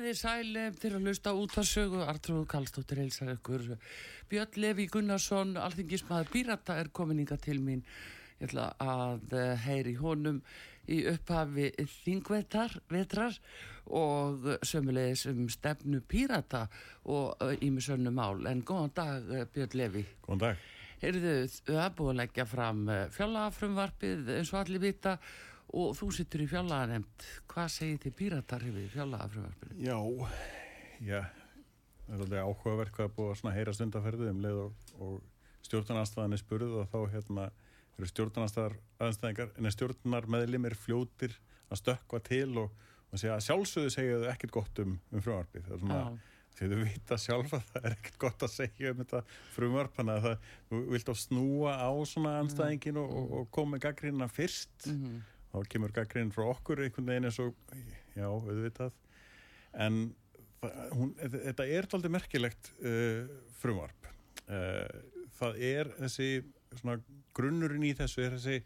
Komið þið sæli til að lusta út að sögu Artrúð Kallstóttir heilsar ykkur. Björn Levi Gunnarsson alþingismæður Pírata er komin yngar til mín. Ég ætla að eh, heyri honum í upphafi þingvetrar vetrar, og sömulegis um stefnu Pírata og ímisönnu mál. En góðan dag eh, Björn Levi Góðan dag. Heyrðu, það er búið að leggja fram eh, fjallafrumvarpið eins og allir vita. og þú sittur í fjallaðanemt hvað segir þið píratar hefur fjallaðafröðarpinu? Já, já það er alveg áhugavert hvað er búið að heyra stundaferðu um leið og, og stjórnarnarstaðan er spurð og þá hérna eru stjórnarnarstaðar en stjórnar meðlimir fljótir að stökka til og, og segja, sjálfsögðu segja þau ekkert gott um, um frumvarpið það er svona ah. því þau vita sjálfa það er ekkert gott að segja um þetta frumvarp þannig að það, vilt á snúa á svona anstæðingin og, og koma með gaggrínna fyrst mm -hmm þá kemur gaggrinn frá okkur einhvern veginn eins og já, auðvitað en hún, þetta er aldrei merkilegt uh, frumvarp uh, það er þessi svona, grunnurinn í þessu er þessi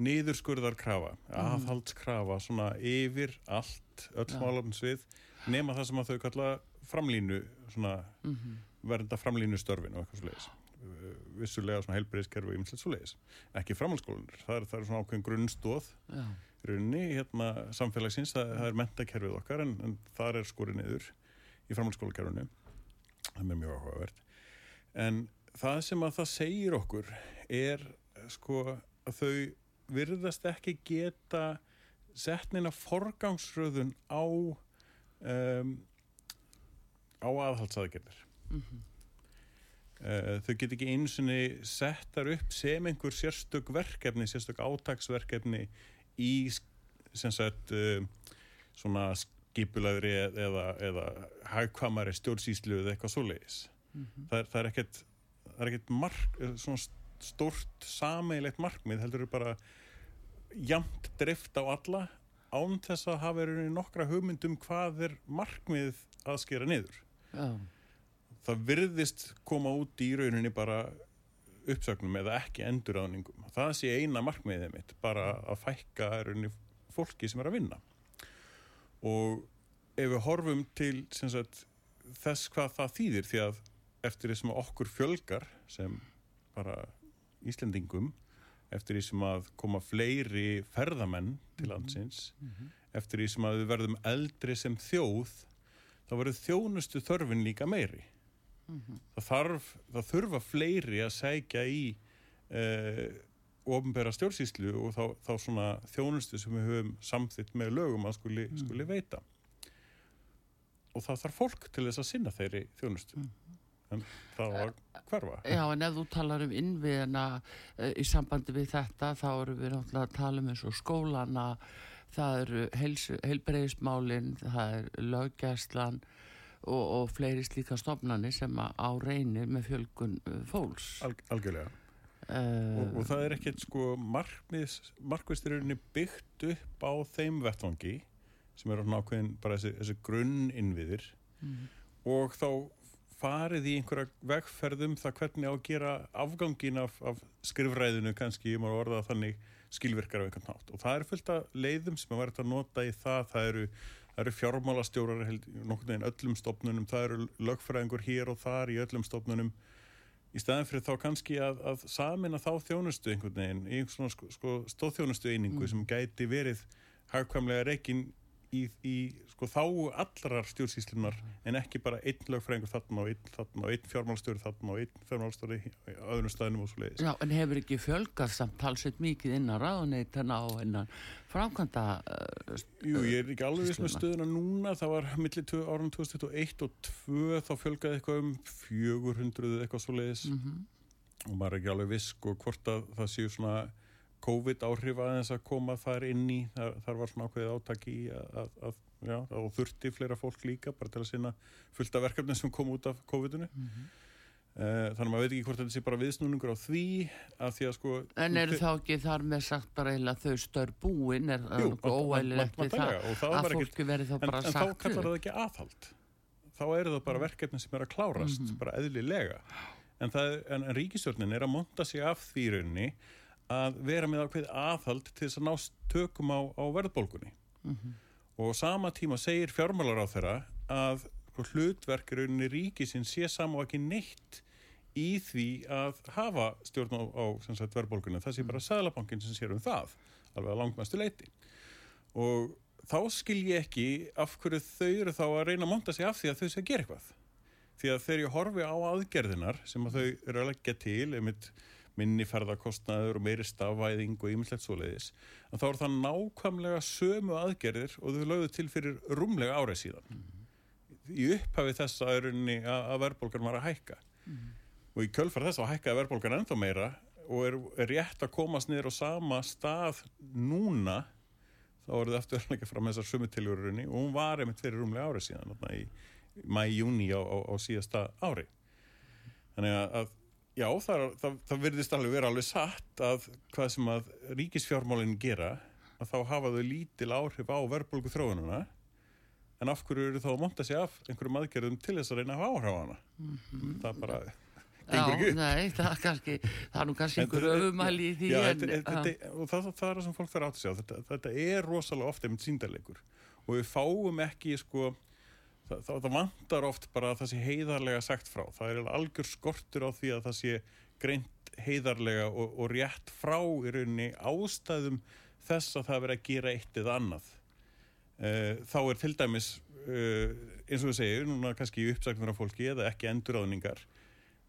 niðurskurðarkrafa mm. aðhaldskrafa svona yfir allt öll ja. málafnsvið nema það sem að þau kalla framlínu svona mm -hmm. vernda framlínu störfin og eitthvað sluðis vissulega svona heilbreyðskerfi og ymslega svo leiðis ekki framhalskólanir, það er, það er svona ákveðin grunnstóð runni hérna samfélagsins, það, það er mentakerfið okkar en, en það er skorið niður í framhalskólakerfinu það er mjög áhugavert. En það sem að það segir okkur er sko að þau virðast ekki geta setnina forgangsröðun á um, á aðhaldsaðgerðir. Mm -hmm. Eh, þau get ekki einsunni settar upp sem einhver sérstök verkefni, sérstök átagsverkefni í sagt, eh, svona skipulaðri eða, eða hagkvamari stjórnsýslu eða eitthvað svo leiðis. Mm -hmm. það, það er ekkert, það er ekkert mark, eh, svona stort sameilegt markmið, heldur þau bara jamt drift á alla án þess að hafa verið nokkra hugmyndum hvað er markmið að skera niður. Já. Oh það virðist koma út í rauninni bara uppsögnum eða ekki endurraðningum. Það sé eina markmiðið mitt, bara að fækka rauninni fólki sem er að vinna. Og ef við horfum til sagt, þess hvað það þýðir, því að eftir því sem okkur fjölgar sem bara Íslendingum, eftir því sem að koma fleiri ferðamenn til mhm. landsins, mm -hmm. eftir því sem að við verðum eldri sem þjóð, þá verður þjónustu þörfin líka meiri mm -hmm. það, þarf, það þurfa fleiri að sækja í eh, ofnbæra stjórnsýslu og þá, þá svona þjónustu sem við höfum samþitt með lögum að skuli, mm. skuli veita og það þarf fólk til þess að sinna þeirri þjónustu mm. en það var hverfa Já en ef þú talar um innviðina e, í sambandi við þetta þá eru við náttúrulega að tala um eins og skólana það eru heilbreyðismálinn það er löggæslan og, og fleiri slíka stofnani sem á reynir með fjölgun uh, fólks. Al, Algjörlega. Uh, og, og það er ekkert sko markvisturinni byggt upp á þeim vettvangi sem eru nákvæðin bara þessi, þessi grunninnviðir. Mm. og þá farið í einhverja vegferðum það hvernig á að gera afgangin af, af skrifræðinu kannski, ég má orða þannig skilvirkar af einhvern nátt og það er fullt af leiðum sem að verða að nota í það, það eru það eru fjármálastjórar nokkur veginn öllum stopnunum, það eru lögfræðingur hér og þar í öllum stopnunum í staðin fyrir þá kannski að, að samina þá þjónustu einhvern veginn í einhvern svona sko, sko, stóðþjónustu einingu mm. sem gæti verið hagkvæmlega reygin í, í sko, þáu allrar stjórnsýslunar en ekki bara einn lögfræðingur þarna og einn þarna og einn fjármálstjóri þarna og einn fjármálstjóri í öðrum staðinum og svo leiðis. Já, en hefur ekki fjölgað samt talsveit mikið innan ráðuneytana og innan framkvæmda uh, Jú, ég er ekki alveg viss með stöðuna núna, það var millir árum 2021 og 2002 þá fjölgaði eitthvað um 400 eitthvað svo leiðis mm -hmm. og maður er ekki alveg viss og sko, hvort að það séu svona COVID áhrif aðeins að koma þar inn í þar, þar var svona ákveðið átaki að, að, að, já, og þurfti fleira fólk líka bara til að sinna fullt af verkefni sem kom út af COVID-unu mm -hmm. uh, þannig að maður veit ekki hvort þetta sé bara viðsnúningur á því að því að sko En eru þá ekki þar með sagt bara eða þau stör búin er það óæðilegt við það að fólki verið þá bara en, sagt En þá kallar það ekki aðhald þá eru það bara mm. verkefni sem er að klárast mm -hmm. bara eðlilega en, en, en ríkistjórnin er að monta sig af því raunni að vera með ákveð aðhald til þess að ná tökum á, á verðbólgunni. Mm -hmm. og sama tíma segir fjármálar á þeirra að hlutverkurunni ríkisinn sé saman og ekki neitt í því að hafa stjórn á, á sagt, verðbólgunni. Það sé bara Sælabankin sem sér um það alveg að langmæstu leiti og þá skil ég ekki af hverju þau eru þá að reyna að monta sig af því að þau sé að gera eitthvað. Því að þegar ég horfi á aðgerðinar sem að þau eru að leggja til einmitt minni ferðarkostnaður og meiri stafvæðing og ymmislegt svoleiðis en þá er það nákvæmlega sömu aðgerðir og þau lögðu til fyrir rúmlega árið síðan mm -hmm. í upphafi þess að, að verðbólgan var að hækka mm -hmm. og í kjölfar þess að hækka verðbólgan ennþá meira og er, er rétt að komast niður á sama stað núna þá er það eftir að leggja fram þessar sömu tilvörunni og hún var einmitt fyrir rúmlega árið síðan í mæjúni á, á, á síðasta ári þannig að Já, það, það, það verðist alveg vera alveg satt að hvað sem að ríkisfjármálinn gera að þá hafa þau lítil áhrif á verðbólgu þróununa en af hverju eru þá að monta sig af einhverjum aðgerðum til þess að reyna að hafa áhrif á hana? Mm -hmm. það bara Já, nei, það er kannski það er nú kannski einhverju öfumæli í því já, en, þetta, þetta, og það, það er það sem fólk þarf átt að sjá þetta, þetta er rosalega ofta einmitt síndarleikur og við fáum ekki sko það, það, það vantar oft bara að það sé heiðarlega sagt frá. Það er algjör skortur á því að það sé greint heiðarlega og, og rétt frá í rauninni ástæðum þess að það verið að gera eitt eða annað. Uh, þá er til dæmis, uh, eins og við segjum, núna kannski uppsaknur af fólki eða ekki enduráðningar.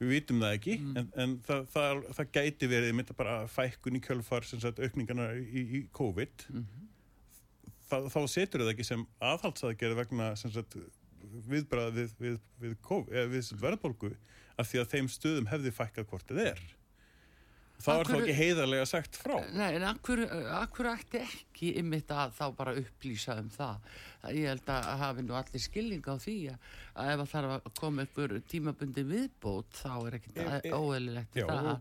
Við vitum það ekki, mm. en, en það, það, það gæti verið mynda bara fækkun í kjölfar, sem sagt, aukningarna í, í COVID. Mm -hmm. Þá setur það ekki sem aðhaldsaðgerð vegna, sem sagt, viðbræða við, við, við, við verðbólgu af því að þeim stöðum hefði fækkað hvort þið er. Það var þá ekki heiðarlega sagt frá. Nei, en akkur, akkur ætti ekki ymmit að þá bara upplýsa um það? Ég held að hafi nú allir skilning á því að ef það þarf að koma ykkur tímabundi viðbót þá er ekkert e, e, óeililegt það.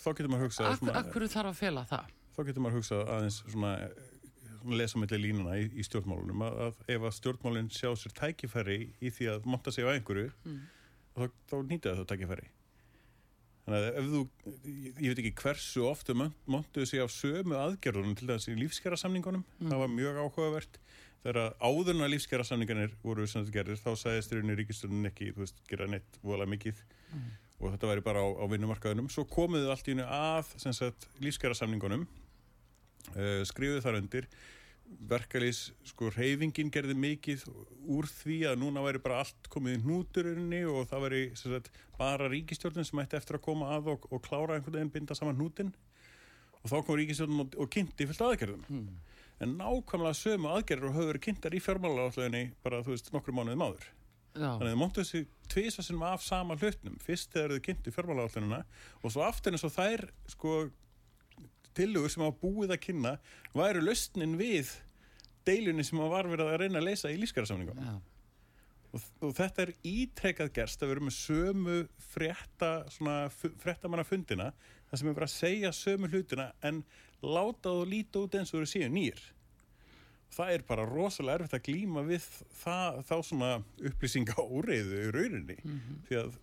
þá getur maður hugsað Akkur, akkur þarf að fela það. þá getur maður hugsað aðeins svona lesa mellir línuna í, í stjórnmálunum að, að ef að stjórnmálun sjá sér tækifæri í því að monta sig á einhverju mm. þá, þá nýta það tækifæri þannig að ef þú ég veit ekki hversu ofta montuðu sig á sömu aðgerðunum til þess í lífskjara samningunum, mm. það var mjög áhugavert þegar áðurna lífskjara samninganir voru sem þetta gerir, þá sagði styrjunni ríkistöndin ekki, þú veist, gera neitt vola mikið mm. og þetta væri bara á, á vinnumarkaðunum svo komuðu allt í unni að lífskjara samningunum uh, skrifuðu þar undir. Verkalýs, sko, reyfingin gerði mikið úr því að núna væri bara allt komið í hnúturinni og það væri sagt, bara ríkistjórnum sem ætti eftir að koma að og, og klára einhvern veginn binda saman hnútin og þá kom ríkistjórnum og, og kynnti fyllt aðgerðum. Mm. en nákvæmlega sömu aðgerður og höfðu verið kynntar í fjármálaráðleginni bara, þú veist, nokkru mánuðið máður Já. þannig að þau móttu þessi tvisa sinum af sama hlutnum fyrst þegar þau kynnti fjármálaráðleginna og svo aftur eins og þær, sko tilugur sem hafa búið að kynna væru löstnin við deilunni sem var verið að reyna að leysa í lífskjærasamningum ja. og, og þetta er ítrekkað gerst að vera með sömu frétta fréttamanna fundina það sem er bara að segja sömu hlutina en láta þú líta út eins og þú eru síðan nýr það er bara rosalega erfitt að glíma við það, þá svona upplýsinga óreiðu í rauninni mm -hmm. því að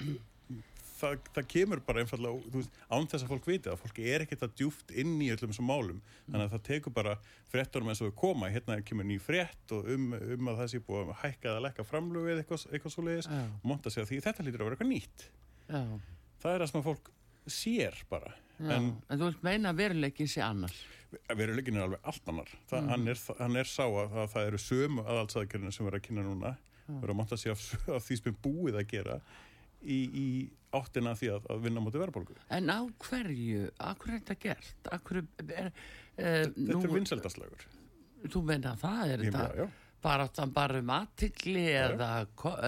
það, það kemur bara einfallega veist, án þess að fólk viti að fólki er ekkert að djúft inn í öllum þessum málum. Þannig að það tekur bara frettunum eins og þau koma. Hérna kemur ný frett og um, um að það sé búið að hækka eða lekka framlögu eða eitthvað, eitthvað svo leiðis og monta sig að því þetta lítur að vera eitthvað nýtt. Já. það er það sem að fólk sér bara. Já, en, en þú vilt meina veruleikin sé annar? Veruleikin er alveg allt annar. Þa, Mm. hann, er, hann er sá að, að það eru sömu aðalsaðgerðina sem við erum að kynna núna. Við erum að monta sig af, af því sem er búið að gera í, í áttina að því að, að vinna móti verðbólgu En á hverju, hverju er þetta gert? Hverju er, e, þetta er vinseldaslagur Þú meina það er Ég þetta meina, já, bara, bara um aðtikli eða,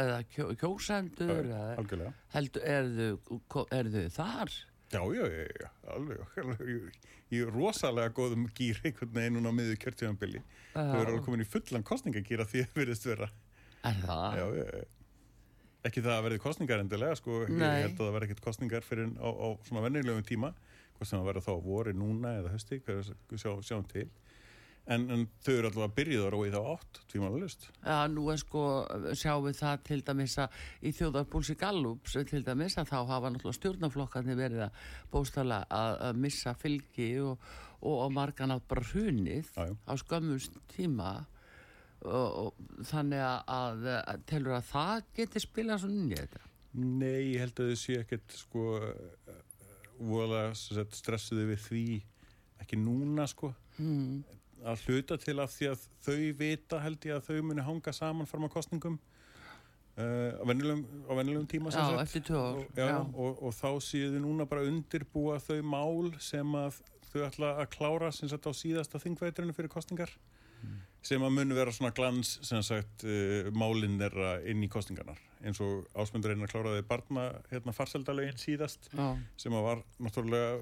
eða kjó, kjósendur já, eða, algjörlega heldur, er, er þau þar? Já, já, já, já, alveg, alveg í, í rosalega góðum gýr einhvern veginn núna á miður kjörtíðanbili. Þau eru alveg komin í fullan kostningagýra því að verðist vera. Er það? Já, já, já. Ekki það að verði kostningar endilega, sko. Ég Nei. held að það verði ekkert kostningar fyrir á, á svona vennilegum tíma. Hvort sem það verði þá að vori núna eða hösti, hvað sjá, sjáum til. En, en þau eru allavega byrjuðar og í þá átt, tvímanalust. Já, nú er sko, sjáum við það til dæmis að í þjóðarpúlsi Gallups til dæmis að þá hafa náttúrulega stjórnaflokkarnir verið að bóstala að, að missa fylgi og, og, og margan átt bara já. á skömmust tíma og, og þannig að, að, telur að það geti spilað svona inn í þetta. Nei, ég held að þau sé ekkert, sko, sagt, stressuðu við því ekki núna, sko. Mm. að hluta til af því að þau vita held ég að þau muni hanga saman fram á kostningum uh, á venjulegum, á venjulegum tíma Já, og, já. Og, og þá séu þau núna bara undirbúa þau mál sem að þau ætla að klára sem sagt á síðasta þingveiturinu fyrir kostningar sem að muni vera svona glans sem sagt uh, málinn þeirra inn í kostningarnar eins og ásmundur einn að kláraði barna hérna farseldalögin síðast Já, sem að var náttúrulega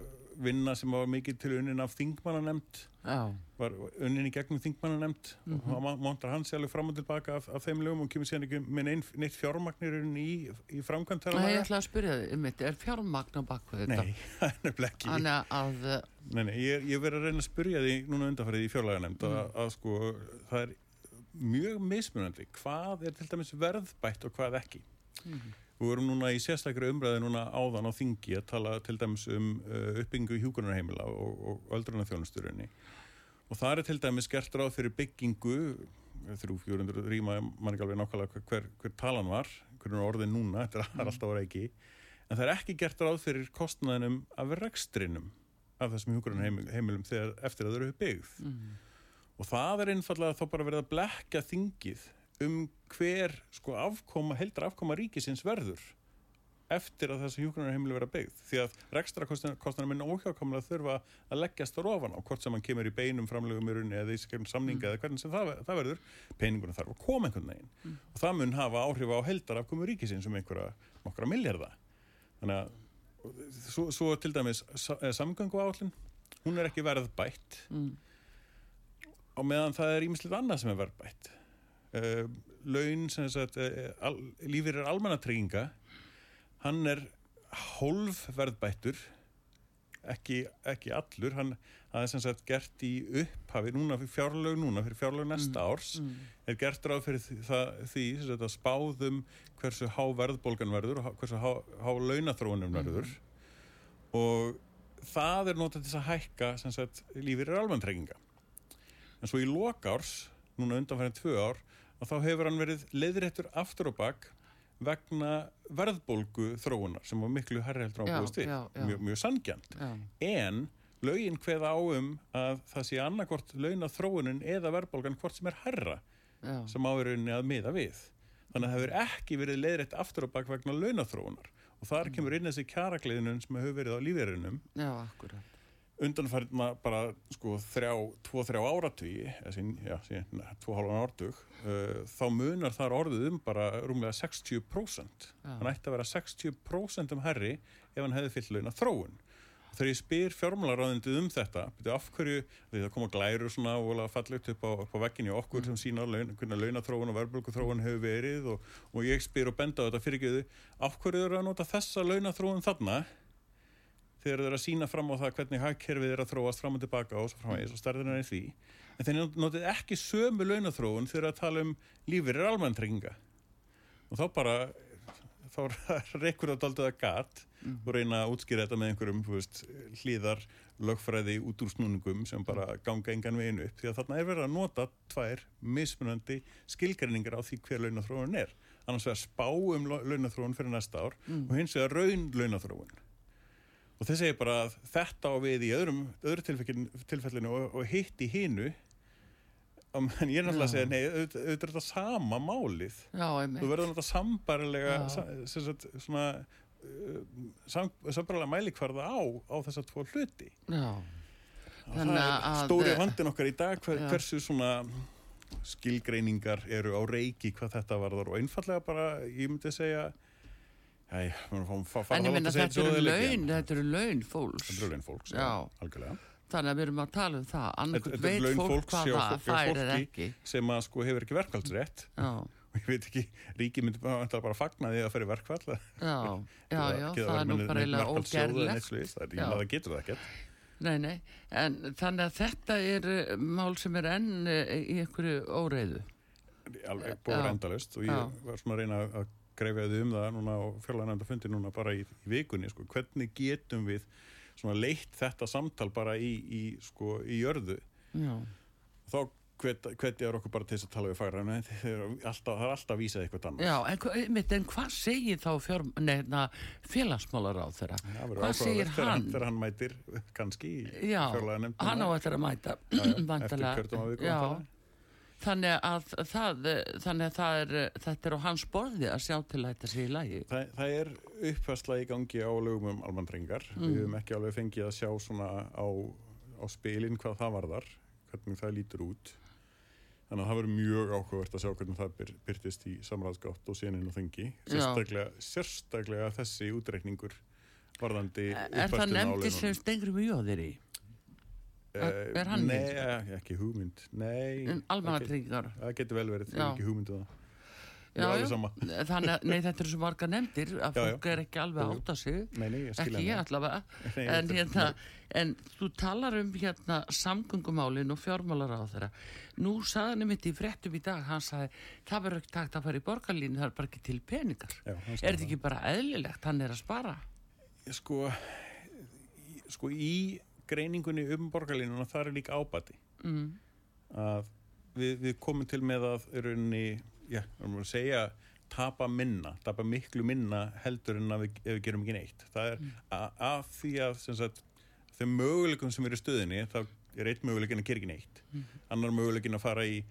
vinna sem var mikið til unnin af þingmannanemnd já, var unnin í gegnum þingmannanemnd mm -hmm. og hann montar hans alveg fram og tilbaka af, af þeim lögum og kemur síðan ekki með neitt fjármagnir í, í framkvæmt ég laga. ætla að spyrja þig, um þetta, er fjármagn á baku þetta? Nei, það er nefnilega ekki Þannig að, að nei, nei, ég, er- ég verið að reyna að spyrja því núna undanfærið í fjárlaganemnd Mm. að, að sko það er mjög mismunandi hvað er til dæmis verðbætt og hvað ekki Mhm. Við vorum núna í sérstakri umræði núna áðan á þingi að tala til dæmis um uh, uppbyggingu hjúkunarheimila og, og öldrunarþjónusturinni og það er til dæmis gert ráð fyrir byggingu 300-400 rýma, mann ekki alveg nákvæmlega hver, hver talan var, hvernig er orðin núna þetta er alltaf ára ekki en það er ekki gert ráð fyrir kostnaðinum af rekstrinum af þessum hjúkunarheimilum þegar eftir að þau eru byggð. Mm, og það er einfallega þá bara verið að blekja þingið um hver sko afkoma, heldra afkoma ríkisins verður eftir að þessi hjúkrunarheimili vera byggð. Því að rekstra kostnarnar minn óhjákamlega þurfa að leggjast á ofan á hvort sem hann kemur í beinum framlegum í rauninni eða í samninga eða hvernig sem það, það verður. Peningunum þarf að koma einhvern veginn. Og það mun hafa áhrif á heldar afkomu ríkisins um einhverja nokkra milljarða. Þannig að svo, svo til dæmis samgöngu áallin hún er ekki verðbætt. Mm, á meðan það er ímislegt annað sem er verðbætt uh, laun sem sagt uh, al, lífir er almannatrygginga hann er hólf verðbættur ekki, ekki allur hann er sem sagt gert í upphafi núna fyrir fjárlög núna fyrir fjárlög næsta árs. mm, er gert ráð fyrir það, því sagt, að spáðum hversu há verðbólgan verður og hversu há, há launaþróunum verður. Og það er notað til að hækka sem sagt lífir er almanntrenginga en svo í lokárs núna undanfærin tvö ár að þá hefur hann verið leiðréttur aftur og bak vegna verðbólgu þróunar sem var miklu herri heldur á Já, búist við. mjög, mjög sangjant en lögin hveða á um að það sé annarkvort launaþróunin eða verðbólgan hvort sem er herra já, sem áverunni að miða við. Þannig að það hefur ekki verið leiðrætt aftur og bak vegna launaþróunar. Og þar kemur inn þessi kjaragliðinun sem hefur verið á lífeyrinum. Já, akkurat. Undanfærna bara sko þrjá, tvo, þrjá áratví eða sín, tvo hálfan ártug uh, þá munar þar orðið um bara rúmlega 60% Já. hann ætti að vera 60% um herri ef hann hefði fyllt launa þróun þegar ég spyr fjármálaráðindið um þetta byrju, af hverju, því það koma glærur svona og fallegt upp á, á vegginni okkur sem sína laun, hvernig launaþróun og verðbólkuþróun hefur verið og, og ég spyr og benda á þetta fyrirgeðu af hverju eru að nota þessa launaþróun þarna þegar þeir eru að sína fram á það hvernig hagkerfið er að þróast fram og tilbaka og svo framvegis og stærðin er því. En þeir notið ekki sömu launaþróun þegar að tala um lífeyrir almanntrygginga og þá bara þá reykur það daldið að gat og reyna að útskýra þetta með einhverjum veist, hlýðar lögfræði út úr snúningum sem bara ganga engan veginn upp. Því að þarna er verið að nota tvær mismunandi skilgreiningar á því hver launaþróun er. Annars vegar spá um lau- launaþróun fyrir næsta ár og hins vegar raun launaþróun og þeir segja bara að þetta á við í öðrum, öðru tilfellinu, tilfellinu og, og hitt í hinu. En ég er náttúrulega að segja, nei, auðvitað er þetta sama málið. Já, þú verður náttúrulega sambarilega svona uh, sam, sambarilega mælikvarða á á þessa tvo hluti. Já. Þannig að- stóri vandin okkar í dag hver, hversu svona skilgreiningar eru á reiki hvað þetta varðar. Og einfallega bara, ég myndi segja Fá, En ég minna að segja þetta eru laun, þetta eru laun fólks. Þetta eru laun fólks, já, algjörlega Þannig að við erum að tala um það. Eru veit fólk hvað það fólk- hjá fær eða fólki. ekki. sem að sko hefur ekki verkvældsrétt Já, og ég veit ekki, ríki myndi bara, fagna því að fyrir verkvall já, já, já, það er nú bara eiginlega ógerlegt. það er Já. það getur það ekkert Nei, nei, en þannig að þetta er uh, mál sem er enn uh, í einhverju óreiðu. alveg búið Já. endalaust og ég var svona að reyna að greifa þið um það núna og fjárlega fundi núna bara í, í vikunni sko, hvernig getum við svona leitt þetta samtal bara í, í sko, í jörðu Já, þá hvetja er okkur bara til þess að tala við fagra en það er alltaf, það alltaf að vísa eitthvað annað já en, einmitt, en hvað segir þá fjár, neina, félagsmálar á þeirra? Það verður Hvað segir hann? þegar hann mætir kannski Já, hann á eftir að mæta, eftir væntanlega. kjördómaviku Já, væntanlega. Þannig að, það, þannig að það er, þetta er á hans borði að sjá til að þetta sé í lagi. Það, það er uppfærsla í gangi á lögum um almannringar. Mm. Við höfum ekki alveg fengið að sjá svona á, á spilin hvað það varðar, hvernig það lítur út. Þannig að það verður mjög áhugavert að sjá hvernig það byr, byrtist í samræðsgátt og sénin og þengi. Sérstaklega, sérstaklega þessi útreikningur varðandi Er það nefndi sem stengur um jóðir í? Er- er hann Nei, í? ekki hugmynd. Nei. Um Almannatryggingar? Það getur vel verið, það Já. er ekki hugmynd um það. Já, er já. Þannig nei, þetta eru svo marga nefndir að Já, já. fólk er ekki alveg átt að sig. Nei, nei, ég Ekki ég allavega. Nei, En, þetta er- hérna, en þú talar um hérna samgöngumálin og fjármálar á þeirra. Nú saði hann mitt í fréttum í dag, hann sagði, það verður ekki takt að fara í borgarlínu, það er bara ekki til peningar. Já, er þetta ekki bara eðlilegt, hann er að spara? sko, sko í greiningunni um borgarlínuna það er líka ábati. Mm. að við, við komum til með að í rauninni, já, erum að segja tapa minna, tapa miklu minna heldur en að við, ef við gerum ekki neitt. Það er að, að því að sagt, þeim möguleikum sem eru stöðinni það er eitt möguleikin að gera ekki neitt. Annar möguleikin að fara í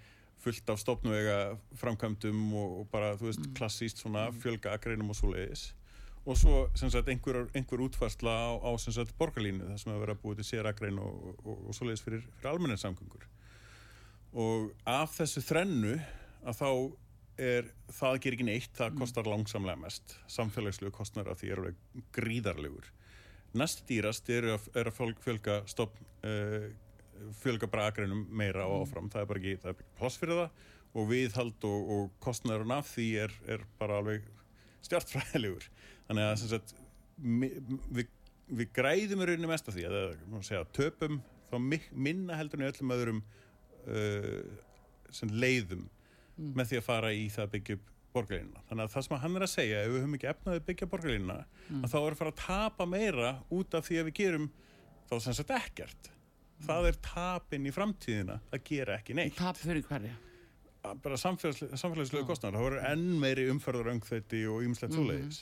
fullt af stopnuvega framkvæmdum og, bara, þú veist, klassíst svona fjölga akreinum og svoleiðis og svo sagt einhver, einhver útfarsla á, á sagt borgarlínu það sem að vera búið til sér akrein og, og, og svoleiðis fyrir, fyrir almenninsamgöngur og af þessu þrennu að þá er það ger ekki neitt, það kostar langsamlega mest. Samfélagslegu kostnar af því er alveg gríðarlegur. Næst dýrast er að, er að fjölga stopn uh, fjölga bara akreinum meira og áfram. Það er bara ekki, það er ekki pláss fyrir það. Og viðhald og, og kostnarun af því er, er bara alveg stjartfræðilegur þannig að sagt, við, við græðum í rauninni mest af því að segja, töpum þá mi- minna heldur en öllum öðrum uh, sem leiðum með því að fara í það að byggja upp borgarlínuna. Þannig að það sem hann er að segja ef við höfum ekki efnaði að byggja borgarlínuna að þá er að fara að tapa meira út af því að við gerum þá sem sagt ekkert. Það er tapin í framtíðina að gera ekki neitt. Tap fyrir hverja? Bara samfélagslega, samfélagslegu kostnar. Það voru enn meiri umferðar öngþætti og ýmislegt Mhm. svoleiðis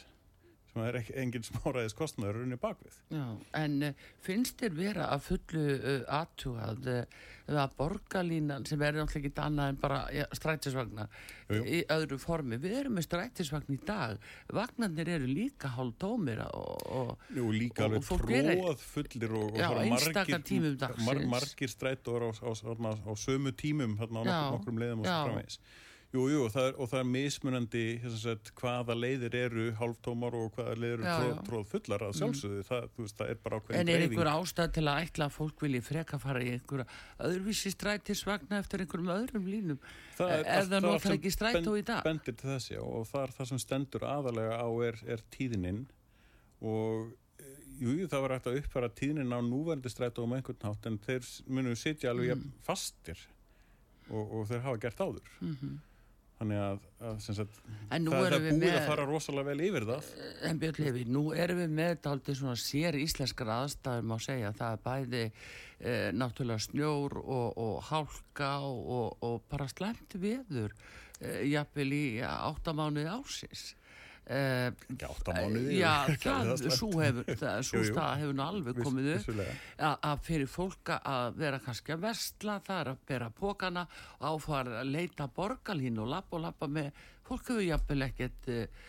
sem er ekki, engin smáræðis kostnar runni bakvið. Já, en uh, finnst þér vera að fullu uh, aðtúað uh, að borgarlínan sem er náttúrulega ekki annað en bara ja, strætisvagna Jú, jú. í öðru formi. Við erum með strætisvagn í dag. Vagnarnir eru líka hálf tómir og, og Jú, líka Og- alveg og fólk er- tróð fullir og, Já, það eru einstaka tímum dagsins. mar, margir strætór á, á, á, á sömu tímum hérna á nokkur, nokkrum leiðum og svo framvegis. Jú, jú, og það er, og það er mismunandi sagt, hvaða leiðir eru hálftómar og hvaða leiðir eru tróð, fullar að sjálfsögðu, það, þú veist, það er bara ákveðin En er einhver ástæð til að ætla að fólk vilji freka fara í einhverja öðruvísi strætisvagna eftir einhverjum öðrum línum? Það það allt notar ekki strætó í dag? bendir til þess, já, og það er það sem stendur aðalega á er, er tíðinin og eh, jú, það var hægt að uppfæra tíðinin á núverandi strætó um einhvern hátt en þeir munu sitja alveg Mm. mm. fastir og, og þeir hafa gert áður þannig að, að sagt, það, er búið með- að fara rosalega vel yfir það. En Björn Levi, nú erum við með dálítið svona sér íslenskar aðstæður má segja, það er bæði e, náttúrulega snjór og, og hálka og, og bara slæmt veður e, jafnvel í áttamánuði ásins Uh, áttamánuði já, það, svo hefur það, svo stað hefur nú alveg komið upp. að, fyrir fólka að vera kannski að versla það er að bera pókana áfara að leita borgarlínu og lappa og lappa með fólk hefur jafnvel ekkert uh,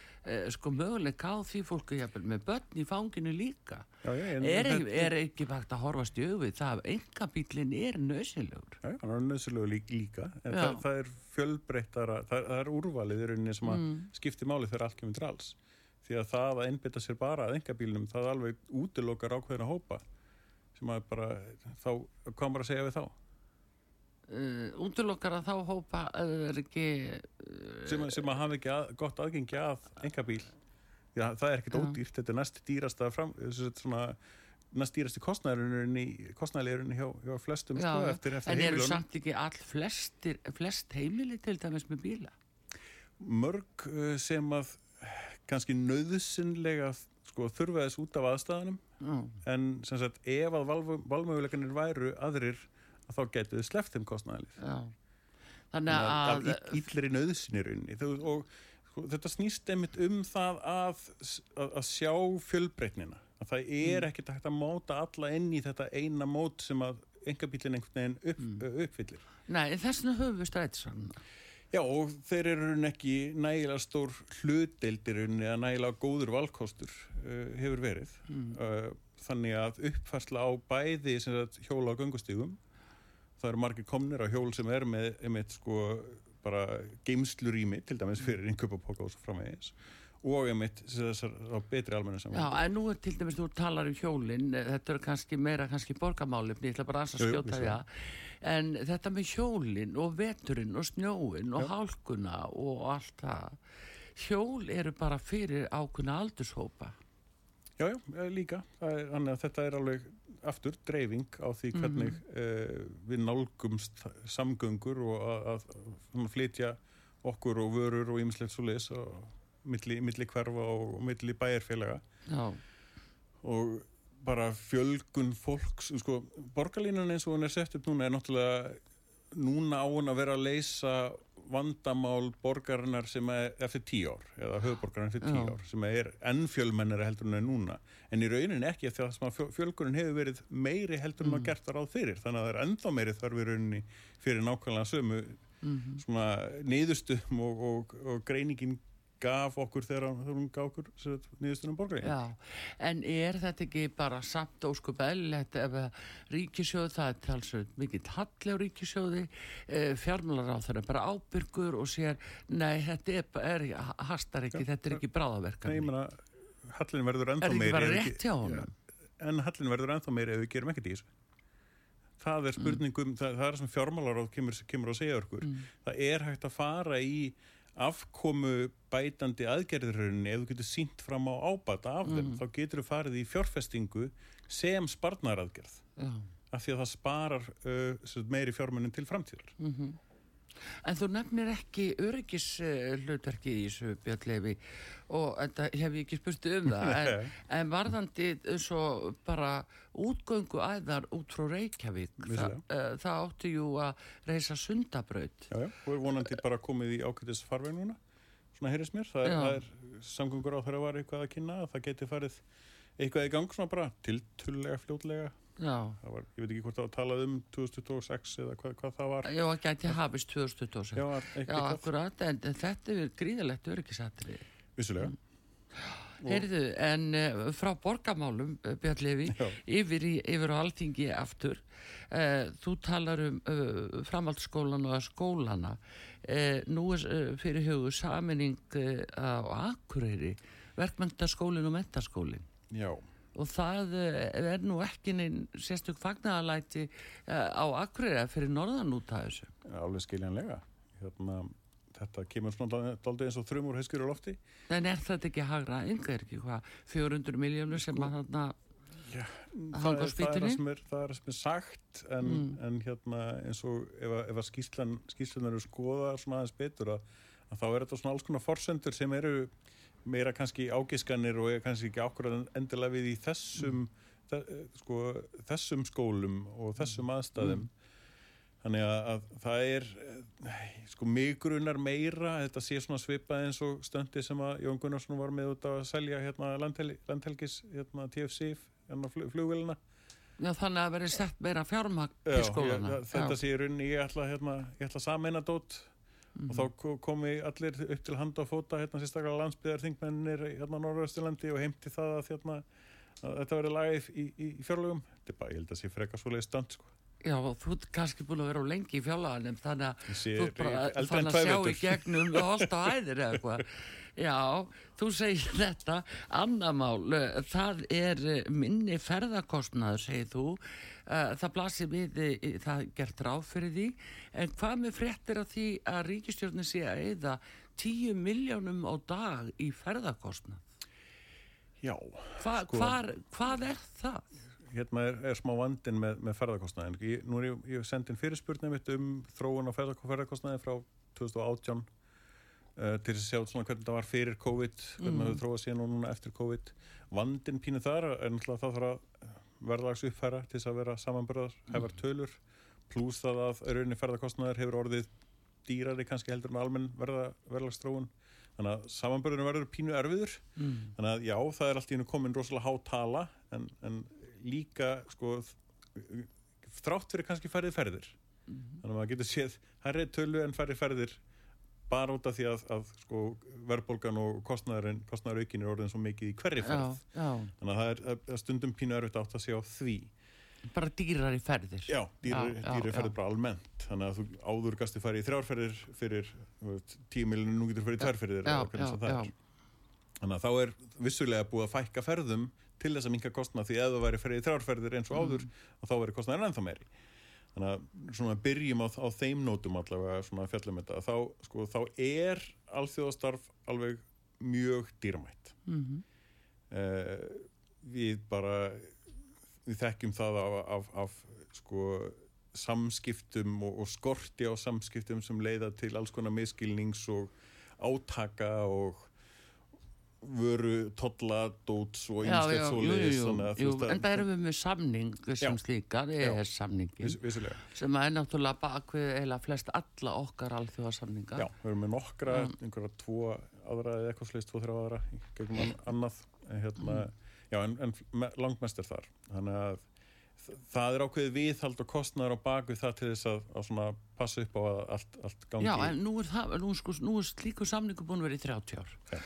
sko möguleika á því fólk hefur jafnvel með börn í fanginu líka Já, já, en er, ekki, er ekki vægt að horfast í auðvið það að engabílinn er nöðsynlegur Já, hann er nöðsulegu líka, líka en það, það er fjölbreyttara, það, það er úrvalið í rauninni sem að Mm. skipti máli þegar allt kemur til alls. Því að það að einbytta sér bara að engabílnum, það alveg útilokar ákveðina hópa sem að bara, þá, hvað maður að segja við þá? Uh, útilokkar að þá hópa uh, er ekki Sem, að- sem að hafa ekki að, gott aðgengi að engabíl. Já, það er Já. ódýrt, þetta er næst dýrasta fram, þessi svona, næst dýrasti kostnæðurinn hjá, hjá flestum, Já, sko, eftir, eftir en eru heimilunum. samt ekki all flestir, flest heimili til dæmis með bíla mörg uh, sem að kannski nöðsynlega sko, þurfa þess út af aðstæðanum Já. en sem sagt ef að valmöguleikanir væru aðrir að þá getur þið sleppt þeim kostnæðalið. Þannig að, ill- illri nöðsynirunni og sko, þetta snýst einmitt um það að, að, að sjá fjölbreytnina að það er Mm. ekkert hægt að móta alla inn í þetta eina mót sem að engabílinn einhvern veginn upp, Mm. uppfyllir nei, þessna höfum við strætisvagn. Já, og þeir eru í ekki nægilega stór hlutdeildir eða nægilega góður valkostur uh, hefur verið. Mm. Uh, þannig að uppfærsla á bæði sagt, hjóla á göngustígum, það eru margir komnir á hjól sem er með einmitt sko bara geimslurými til dæmis fyrir innkjöpapóka og svo framvegis og einmitt þessar betri almenna Já, saman. en nú er til dæmis, þú talar um hjólinn, þetta er kannski meira kannski borgamálefni, ég ætla bara að skjóta því að, en þetta með hjólinn og veturinn og snjóinn og Já. hálkuna og allt það, hjól eru bara fyrir ákunna aldurshópa. Já, já, eh, líka. Er, þannig að þetta er alveg aftur dreifing á því hvernig uh, við nálgumst samgöngur og að, að, að flytja okkur og vörur og ýmislegt svo leis og milli, milli hverfa og milli bæjarfélaga. Já, og bara fjölgun fólks, sko, borgarlínan eins og hún er sett upp núna er náttúrulega núna á hún að vera að leysa vandamál borgarinnar sem er eftir tíu ár, eða höfuborgarinnar eftir tíu ár, sem er enn fjölmennari heldur en núna, en í raunin ekki sem að fjö- fjölgunin hefur verið meiri heldur en að gert var á fyrir, þannig að það er ennþá meiri þarf í rauninni fyrir nákvæmlega sömu svona niðurstum og, og, og greiningin gaf okkur þegar hún gaf okkur niðurstunum borgarinnar. já, en er þetta ekki bara samt óskup eðlilegt ef að ríkisjóð, það er talsveit mikið talli á ríkisjóði, e, fjármálar á þeirra bara ábyrgur og sér, nei, þetta er, er hastar ekki, þetta er ekki Nei, ég meina, hallin verður Er ennþá ekki meiri bara ef við rétt hjá honum? Já, en hallin verður ennþá meiri ef við gerum ekkert í þessu það er spurningum, það, það er sem fjármálaráð kemur, kemur að segja okkur það er hægt að fara í afkomu bætandi aðgerðurinn ef þú getur sínt fram á ábata af þeim, þá getur þú farið í fjárfestingu sem sparnaraðgerð Já. af því að það sparar uh, meiri fjármunnin til framtíðar En þú nefnir ekki öryggis hlutverki í þessu björnleifi og þetta hef ég ekki spurt um það en, en varðandi eins og bara útgöngu æðar út frá Reykjavík Vissulega. uh, það átti jú að reysa sundabraut. Já, já, og er vonandi bara komið í ákvæmtis farveg núna svona heyrðis mér, það er, er samgöngur á þeirra var eitthvað að kynna að það geti farið eitthvað í gang svona bara tiltullega fljótlega var, ég veit ekki hvort það talað um 2026 eða hvað, hvað það var. Já, að gæti hafist 2026 já, Já, akkurat, en þetta er gríðalegt öryggisatrið vissulega. Heyrðu, en uh, frá borgamálum, uh, Björn Levi, yfir, í, yfir á alþingi aftur, uh, þú talar um uh, framhaldsskólan og skólana. Nú er fyrir hugu saminning á Akureyri, verkmyndaskólin og mentaskólin. já, Og það uh, er nú ekki neinn sérstök fagnaðalæti uh, á Akureyri fyrir norðan út af þessu. alveg skiljanlega. Hérna, þetta kemur svona daldið eins og þrjum úr á lofti. En er þetta ekki hagra yngar ekki hvað 400 miljónur sem að þarna Já, það, er, það, er sem er, það er sem er sagt en, en hérna eins og ef, ef að skýslan, skýslan eru skoða svona aðeins betur að, að þá er þetta svona alls konar forsendur sem eru meira kannski ágiskanir og er kannski ekki ákvörðan endilega við í þessum þe, sko, þessum skólum og þessum aðstæðum. Þannig að, að það er nei, sko mig grunar meira að þetta sé svona svipað eins og stöndi sem að Jón Gunnarsson var með út að selja hérna landhel, landhelgis hérna TFC hérna flug, flugvélina Já, þannig að verið sett meira fjármagn Já, til ég, skólana. þetta sé í rauninni ég ætla, hérna, ég sameina dót og þá ko- komi allir upp til handa og fóta hérna sérstaklega landsbyðar þingmennir hérna á Norðausturlandi og heimti það að, hérna, að þetta verði lagið í, í, í fjárlögum þetta er bara, ég held að sé freka svoleiði stönd sko. Já, þú ert kannski búin að vera á lengi í fjálaganum, þannig að sé þú bara fann að sjá í gegnum og alltaf æðir eða eitthvað. Já, þú segir þetta, annamál, eh, það er eh, minni ferðarkostnaður, segir þú. Eh, Það blasir við, eh, það er gert ráð fyrir því, en hvað með fréttir af því að ríkistjórnin sé að eða 10 miljónum á dag í ferðarkostnað? já, Hva, Sko- hvar, hvað er það? hérna er, er smá vandin með, með ferðarkostnaðin ég, nú er ég, ég sendin fyrirspurnið mitt um þróun á ferðarkostnaði frá 2018 uh, til að sjá svona hvernig það var fyrir COVID hvernig Mm. það hefur þróað síðan og núna eftir COVID vandin pínu þar er náttúrulega það þarf að verðlags uppfæra til þess að vera samanbörðar, hefur tölur pluss það að rauninni ferðarkostnaðir hefur orðið dýrari kannski heldur en almenn verða, verðlagsþróun. Þannig að samanbörðinu verður pínu erfiður. Mm. þannig að já, það er allt í hennu komin rosalega há tala en, en líka sko þrátt fyrir kannski færið ferðir. Þannig að maður getur séð hærri tölu en færið ferðir bara út af því að, að sko, verðbólgan og kostnæðurinn, kostnæðuraukin er orðin svo mikið í hverri Já, ferð já, þannig að það er að- að stundum pínu erfitt átt að sé á því bara dýrar í ferðir. já, Já, já, dýri já. ferðir bara almennt þannig að þú áður gasti farið í þrjárferðir fyrir þú miljonir, nú getur farið í tværferðir Já, já, það já. er Þannig að þá er vissulega búið að fækka ferðum til þess að minka kostnað því ef þú væri ferðið í þrjárferðir eins og Mm. áður og þá væri kostnaðin ennþá meiri. Þannig að svona byrjum á, á þeim nótum allavega svona fjallum þetta þá, sko, þá er alþjóðastarf alveg mjög dýramætt. Mm Eh, við bara við þekkjum það af, af, af sko samskiptum og, og skorti á samskiptum sem leiða til alls konar miskilnings og átaka og vöru, tolla, dóts og jú, svoleiðis en það erum við með samning sem Já. slíkar, Já. EES-samningin viss, sem er náttúrulega bakvið eða flest alla okkar alþjóðasamninga. Já, við erum með nokkra, einhverja tvo aðra eða eitthvað sliðist, tvo, þrjá aðra gegnum an, annað en, hérna, já, en, en me- langmest er þar þannig að það er ákveðið viðhald og kostnaður á bakvið það til þess að, að svona passa upp á að allt, allt gangi Já, en nú er, það, nú, sko, nú er slíku samningu búin að vera í 30 ár Já.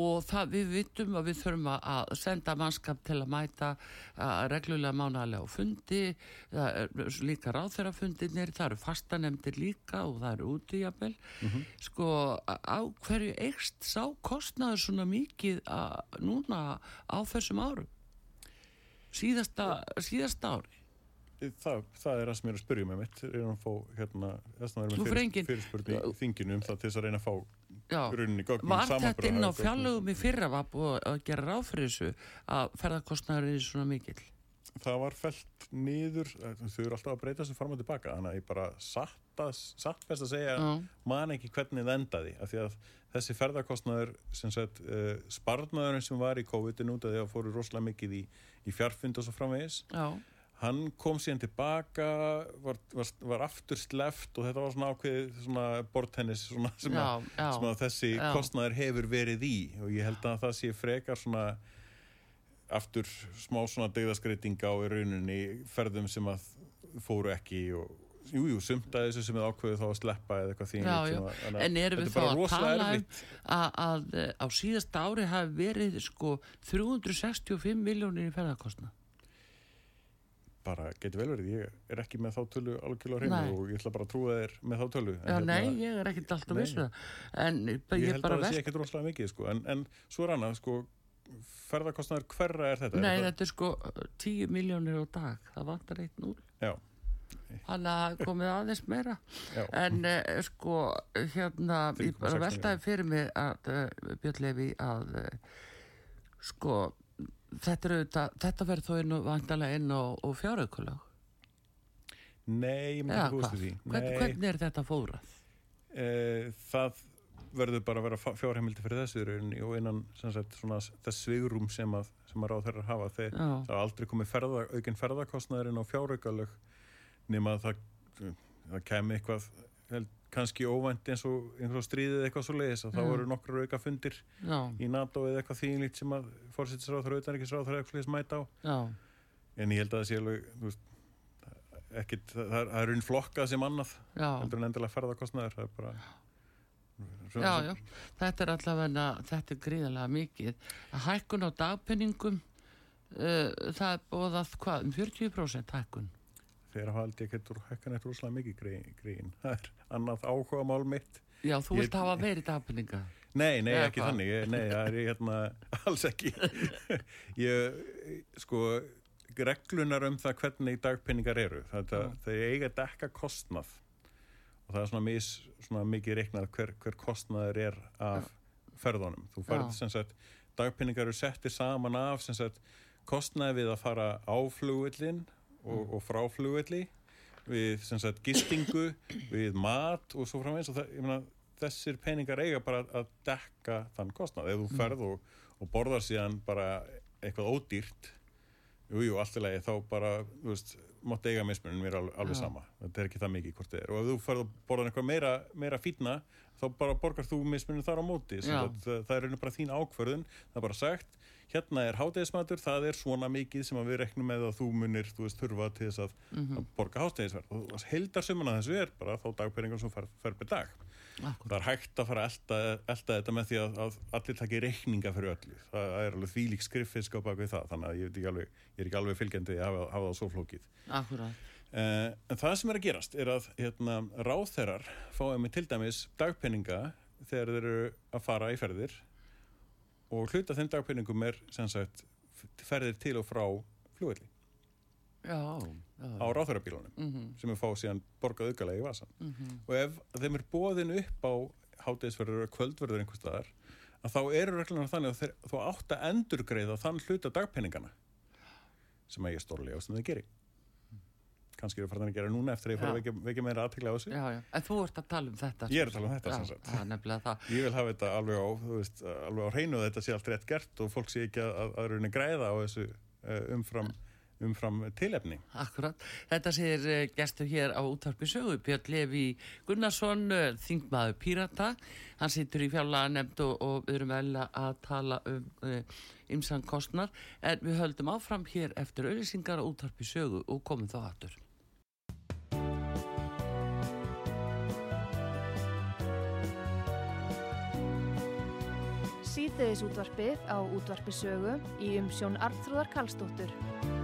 og það, við vitum að við þurfum að- senda mannskap til að mæta að reglulega mánalega á fundi líka ráþeirafundirnir það eru fastanemdir líka og það eru úti jafnvel Mhm. sko á hverju eikst sá kostnaður svona mikið að, núna á þessum árum síðasta, síðasta ári það, það er það sem ég er að spyrja með mitt er að fá hérna þess að vera fyrir með engin- fyrir, fyrirspurn í þinginu um það til þess að reyna að fá Já. rauninni gögnum Var þetta inn á fjárlögum í fyrra var búið að gera ráð fyrir þessu að ferðarkostnaður er svona mikill? það var felt niður eh, þau eru alltaf að breyta þessu fram og tilbaka þannig að ég bara satt, satt best að segja Já. man ekki hvernig það endaði af því að þessi ferðarkostnaður sem sagt uh, sparnaðurinn sem var í COVID-19 út af því að fóru rosalega mikið í, í fjarfund og svo framvegis. Já, hann kom síðan tilbaka var, var, var aftur sleft og þetta var svona ákveðið svona bortennis svona, sem, Já, að, sem að þessi Já. kostnaður hefur verið í og ég held að það sé frekar svona aftur smá svona degðaskreiting á í rauninni ferðum sem að fóru ekki og Jú, jú, sumt að þessu sem er ákveðið þá að sleppa eða eitthvað því. En erum við þá að tala um að, að eh, á síðasta ári hafi verið sko 365 miljónir í ferðarkostnað? bara getur vel verið, ég er ekki með þá tölu algjörlega hreinu og ég ætla bara að trúa þér með þá tölu En Já, hérna, nei, ég er ekkert alltaf vissu það. En ég, ég ég held bara að það sé ekkert rosalega mikið sko. en, en svo er annað sko, ferðarkostnaður hverra er þetta? Nei, er þetta er sko 10 miljónir á dag. Það vantar eitt núl. Já, Þannig að komið aðeins meira. já, En uh, sko, hérna, ég 3,6 bara veltaði fyrir mig að uh, Björn Levi að uh, sko, þetta þetta verður þó inn og vandalega inn og, og fjáraukulag. nei, ég myndi ekki við því Hvern, hvernig er þetta fórað? það verður bara að vera fjárheimildi fyrir þessu rauninni og innan sagt, svona, þess svigrum sem að, að ráð þeirra hafa Já. það aldrei komið ferða, aukinn ferðarkostnaðurinn á fjáraukalög nema að það það kemur eitthvað held, kannski óvænt eins og einhver stríðið eitthvað svo leiðis að þá Mm. eru nokkur auka fundir já, í NATO eða eitthvað þýnlíkt sem að fórsettisráður og auðvitaðrikisráður eitthvað leiðis mæta á já, en ég held að það sé alveg veist, ekkit, það, það er einn flokkað sem annað já. heldur en endilega ferðarkostnaður það er bara Já, já, þetta er allavega, þetta er gríðarlega mikið. Hækkun á dagpenningum, uh, það er bóðað hvað, um 40% hækkun? Þegar hafa aldrei ekkert úr hækkan eitt rúslega mikið grín, grín það er annað áhuga mál mitt Já, þú vilt hafa meiri dagpenninga. Nei, nei, Eða ekki hvað? þannig, nei, það er ég hérna alls ekki ég, sko reglunar um það hvernig dagpenningar eru þetta, Já. þeir eiga að dekka kostnað og það er svona, mis, svona mikið reiknað hver, hver kostnaður er af ferðunum, þú ferð Já. sem sagt dagpenningar eru settir saman af sem sagt kostnaði við að fara á flugvillin og, og frá flugvilli við sagt gistingu við mat og svo framvegs og það, meina, þessir peningar eiga bara að dekka þann kostnað. Ef þú ferð og, og borðar síðan bara eitthvað ódýrt jú, jú, allt í lagi þá bara, þú veist, mátt eiga mismunum mér er alveg, alveg sama, þetta er ekki það mikið hvort þið er. Og ef þú ferð og borðar eitthvað meira, meira fýtna þá bara borgar þú mismunum þar á móti. Það, það er bara þín ákvörðun það er bara sagt, hérna er hátegismatur það er svona mikið sem að við reknum með að þú munir, þú veist, þurfa til þess að, að borga hátegisverð og heldar suman að þessu er bara þá dagpenningar sem fer, fer per dag. Það er hægt að fara að elta, elta þetta með því að, að allir taki reikninga fyrir öllu það er alveg þvílík skriffisk á bak við það þannig að ég, ekki alveg, ég er ekki alveg fylgjandi að hafa, hafa það svo flókið Akkurat. uh, en það sem er að gerast er að hérna, ráþerar fáið með til dæmis dagpenninga þegar þeir eru að fara í ferðir og hluta þeim dagpenningum er sagt ferðir til og frá já. Á ráþerabílunum Mm sem er fá síðan borgað aukalega í vasan og ef þeim er bóðin upp á hátegisverður og kvöldverður einhvers staðar að þá eru reglunar þannig að þeir, þú átt að endurgreiða þann hluta dagpenningana sem að ég stórlega og sem þau geri kannski eru farin að gera núna eftir að ég fór að vekja, meira aðtekla á þessu. Já, já. En þú ert að tala um þetta. Ég er að tala um þetta, Já, er ég vil hafa þetta alveg á, veist, alveg á hreinu þetta sé allt rétt gert og fólk sé ekki að, að, að græða á þessu eh, umfram, umfram tilefni Akkurat. Þetta sér uh, gestur hér á útvarpi sögu, Björn Levi Gunnarsson, uh, þingmaður Pírata. Hann situr í fjárlega nefnd og, og við erum vel að tala um uh, ymsan kostnar. En við höldum áfram hér eftir auðlýsingar á útvarpi sögu og komum þá aftur. Síðdeðis útvarpið á útvarpi sögu í umsjón Arnþróðar Karlsdóttur.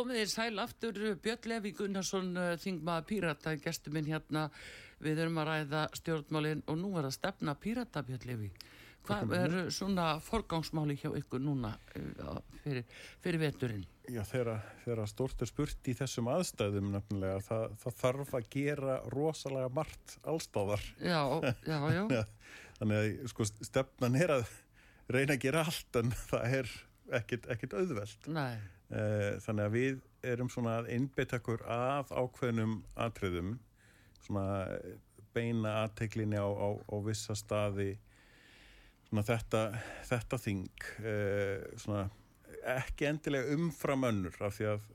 Komið þér sæl aftur, Björn Levi Gunnarsson, uh, þingmaður Pírata, gestur minn hérna, við erum að ræða stjórnmálinn og nú er að stefna Pírata, Björn Levi. Hvað er svona forgangsmáli hjá ykkur núna uh, fyrir, fyrir veturinn? Já, þegar stort er spurt í þessum aðstæðum nefnilega, það, það þarf að gera rosalega margt allstáðar. Já, já, já, Þannig að sko, stefnan er að reyna að gera allt en það er ekkit, ekkit auðvelt. nei, Eh, Þannig að við erum svona að einbeita okkur að ákveðnum atriðum, svona eh, beina aðteklinni á, á, á vissa staði, svona þetta, þetta þing, eh, svona ekki endilega umfram önnur af því að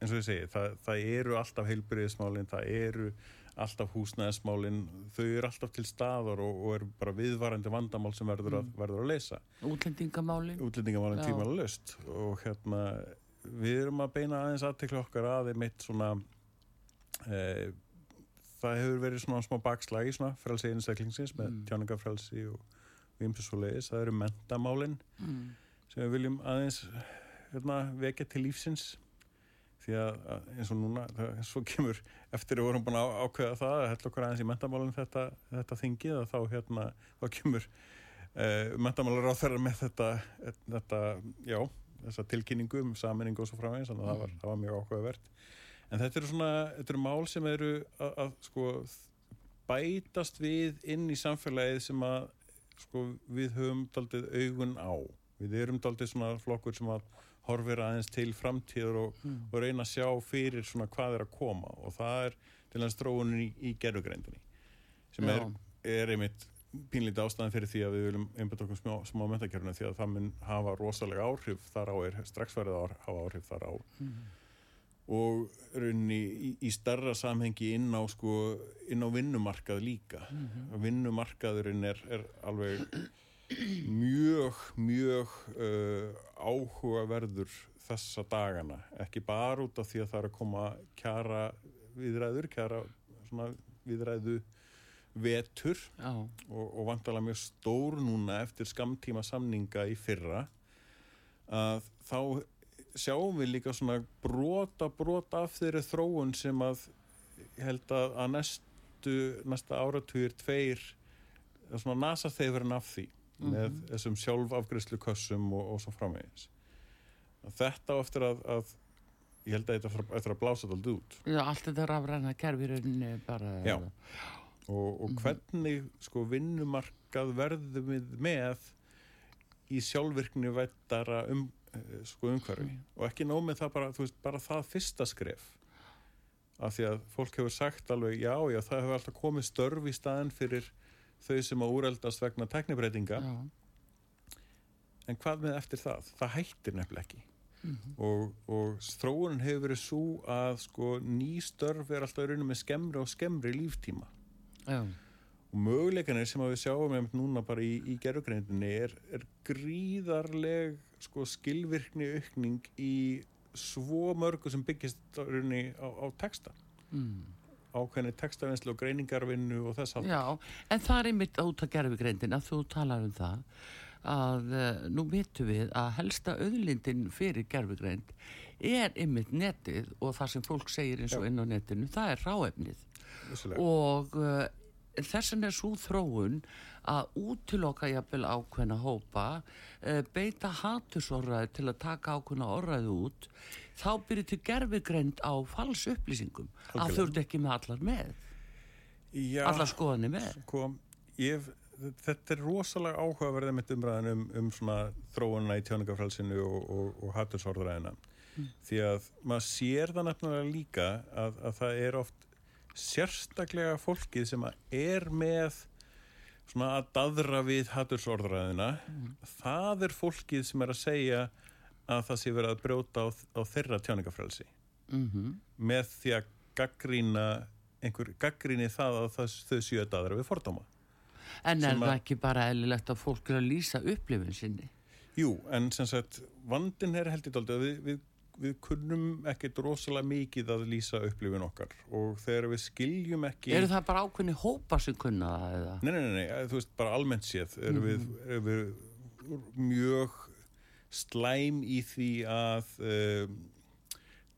eins og ég segi, það, það eru alltaf heilbyrðismálin, það eru alltaf húsnæðismálin, þau eru alltaf til staðar og, og eru bara viðvarandi vandamál sem verður að, verður að leysa útlendingamálin. útlendingamálin Já. tímalega löst og hérna við erum að beina aðeins aðtekla okkar að mitt svona e, það hefur verið svona smá bakslag í svona frelsi einstaklingsins með Mm. tjáningafrelsi og vimpisvoleiðis, það eru mentamálin Mm. sem við viljum aðeins hérna, vekja til lífsins því að, eins og núna það, svo kemur eftir að við vorum búin að ákveða það að hella okkur aðeins í mentamálin þetta, þetta þingið að þá hérna þá kemur uh, mentamálar á þeirra með þetta, þetta já, þessa tilkynningu um saminningu og svo framvegis, þannig að það var, það var mjög ákveðavert en þetta eru svona, þetta eru mál sem eru að, að sko bætast við inn í samfélagið sem að sko við höfum daldið augun á. Við erum daldið svona flokkur sem að horfir aðeins til framtíður og, og reyna að sjá fyrir svona hvað er að koma. Og það er til hans dróunin í, í gerðugreindinni sem er, er einmitt pínlítið ástæðan fyrir því að við viljum einbæta okkur smá, smá mentakerfuna því að það mun hafa rosalega áhrif þar á er strax verið að hafa áhrif þar á. Og rauninni í, í starra samhengi inn á sko, inn á vinnumarkað líka. Vinnumarkaðurinn er, er alveg mjög mjög uh, áhugaverður þessa dagana. Ekki bara út af því að það er að koma kjara viðræður kjara svona viðræðu vetur Já, og, og vantalega mjög stór núna eftir skamtíma samninga í fyrra að þá sjáum við líka svona brota brota af þeirri þróun sem að held að, að næstu næsta áratugir tveir svona nasa þeifurinn af því með þessum sjálfafgriðslu kössum og, og svo framvegis. Þetta á eftir að, að ég held að þetta eftir að- blása þetta aldrei út. Já allt þetta rafræna kerfi rauninni bara Já. Og, og hvernig sko vinnumarkað verðum við með í sjálfvirkni vættara um, eh, sko umhverfi? Og ekki nóg með það bara, veist, bara það fyrsta skref. Af því að fólk hefur sagt alveg já, já, það hefur alltaf komið störf í staðin fyrir þau sem að úreldast vegna teknibreitinga Já. en hvað með eftir það? Það hættir nefnilega ekki. Og, og þróunin hefur verið svo að sko ný störf er alltaf í rauninu með skemmri og skemmri líftíma Já. og möguleikanir sem við sjáum einmitt núna bara í, í gerðugreindinni er, er gríðarleg sko, skilvirkni aukning í svo mörgu sem byggist á, rauninni á, á texta Mm. ákveðni textavinnslu og greiningarvinnu og þess að Já, en það er einmitt út að gerfi greindin að þú talar um það að uh, nú vitum við að helsta auðlindin fyrir gerfigreind er einmitt netið og það sem fólk segir eins og inn á netinu, það er ráefnið vissulega. og uh, þessan er svo þróun að útiloka jafnvel ákveðna hópa uh, beita hatursorraði til að taka ákveðna orraði út þá byrju til gerfigreind á fals upplýsingum að Algjörlega. þú ert ekki með allar með Já, allar skoðanir með sko, ég, þetta er rosalega áhugaverðið mitt umræðan um, um svona þróunina í tjáningafrælsinu og, og, og hattursorðræðina því að maður sér það nefnilega líka að, að það er oft sérstaklega fólkið sem er með svona að daðra við hattursorðræðina það er fólkið sem er að segja að það sé verið að brjóta á, á þeirra tjáningafrælsi mm með því að gaggrína einhver gaggríni það að það, þau séu að daðra við fordóma. En er það að- ekki bara eðlilegt að fólk er að lýsa upplifun sinni? Jú, en sem sagt, vandin er held í dálítið að við, við, við kunnum ekkert rosalega mikið að lýsa upplifun okkar og þegar við skiljum ekki Eru það bara ákveðni hópa sem kunna það eða? Nei, nei, nei, nei, þú veist, bara almennt séð erum við, erum við mjög slæm í því að um,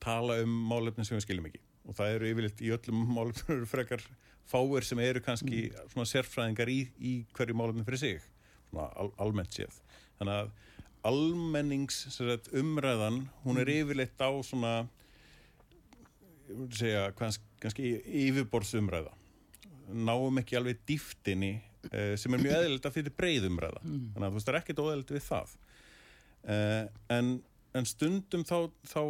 tala um málefni sem við skiljum ekki. Og það eru yfirleitt í öllum málefnum eru frekar fáir sem eru kannski svona sérfræðingar í, í hverju málefni fyrir sig svona al, almennt séð. Þannig að almennings sagt, umræðan, hún er yfirleitt á svona segja, kannski, yfirborðsumræða. Náum ekki alveg dýftinni uh, sem er mjög eðlilegt að fyrir breyðumræða þannig að þú veist það er ekkert óeðlilegt við það. Uh, en, en stundum þá, þá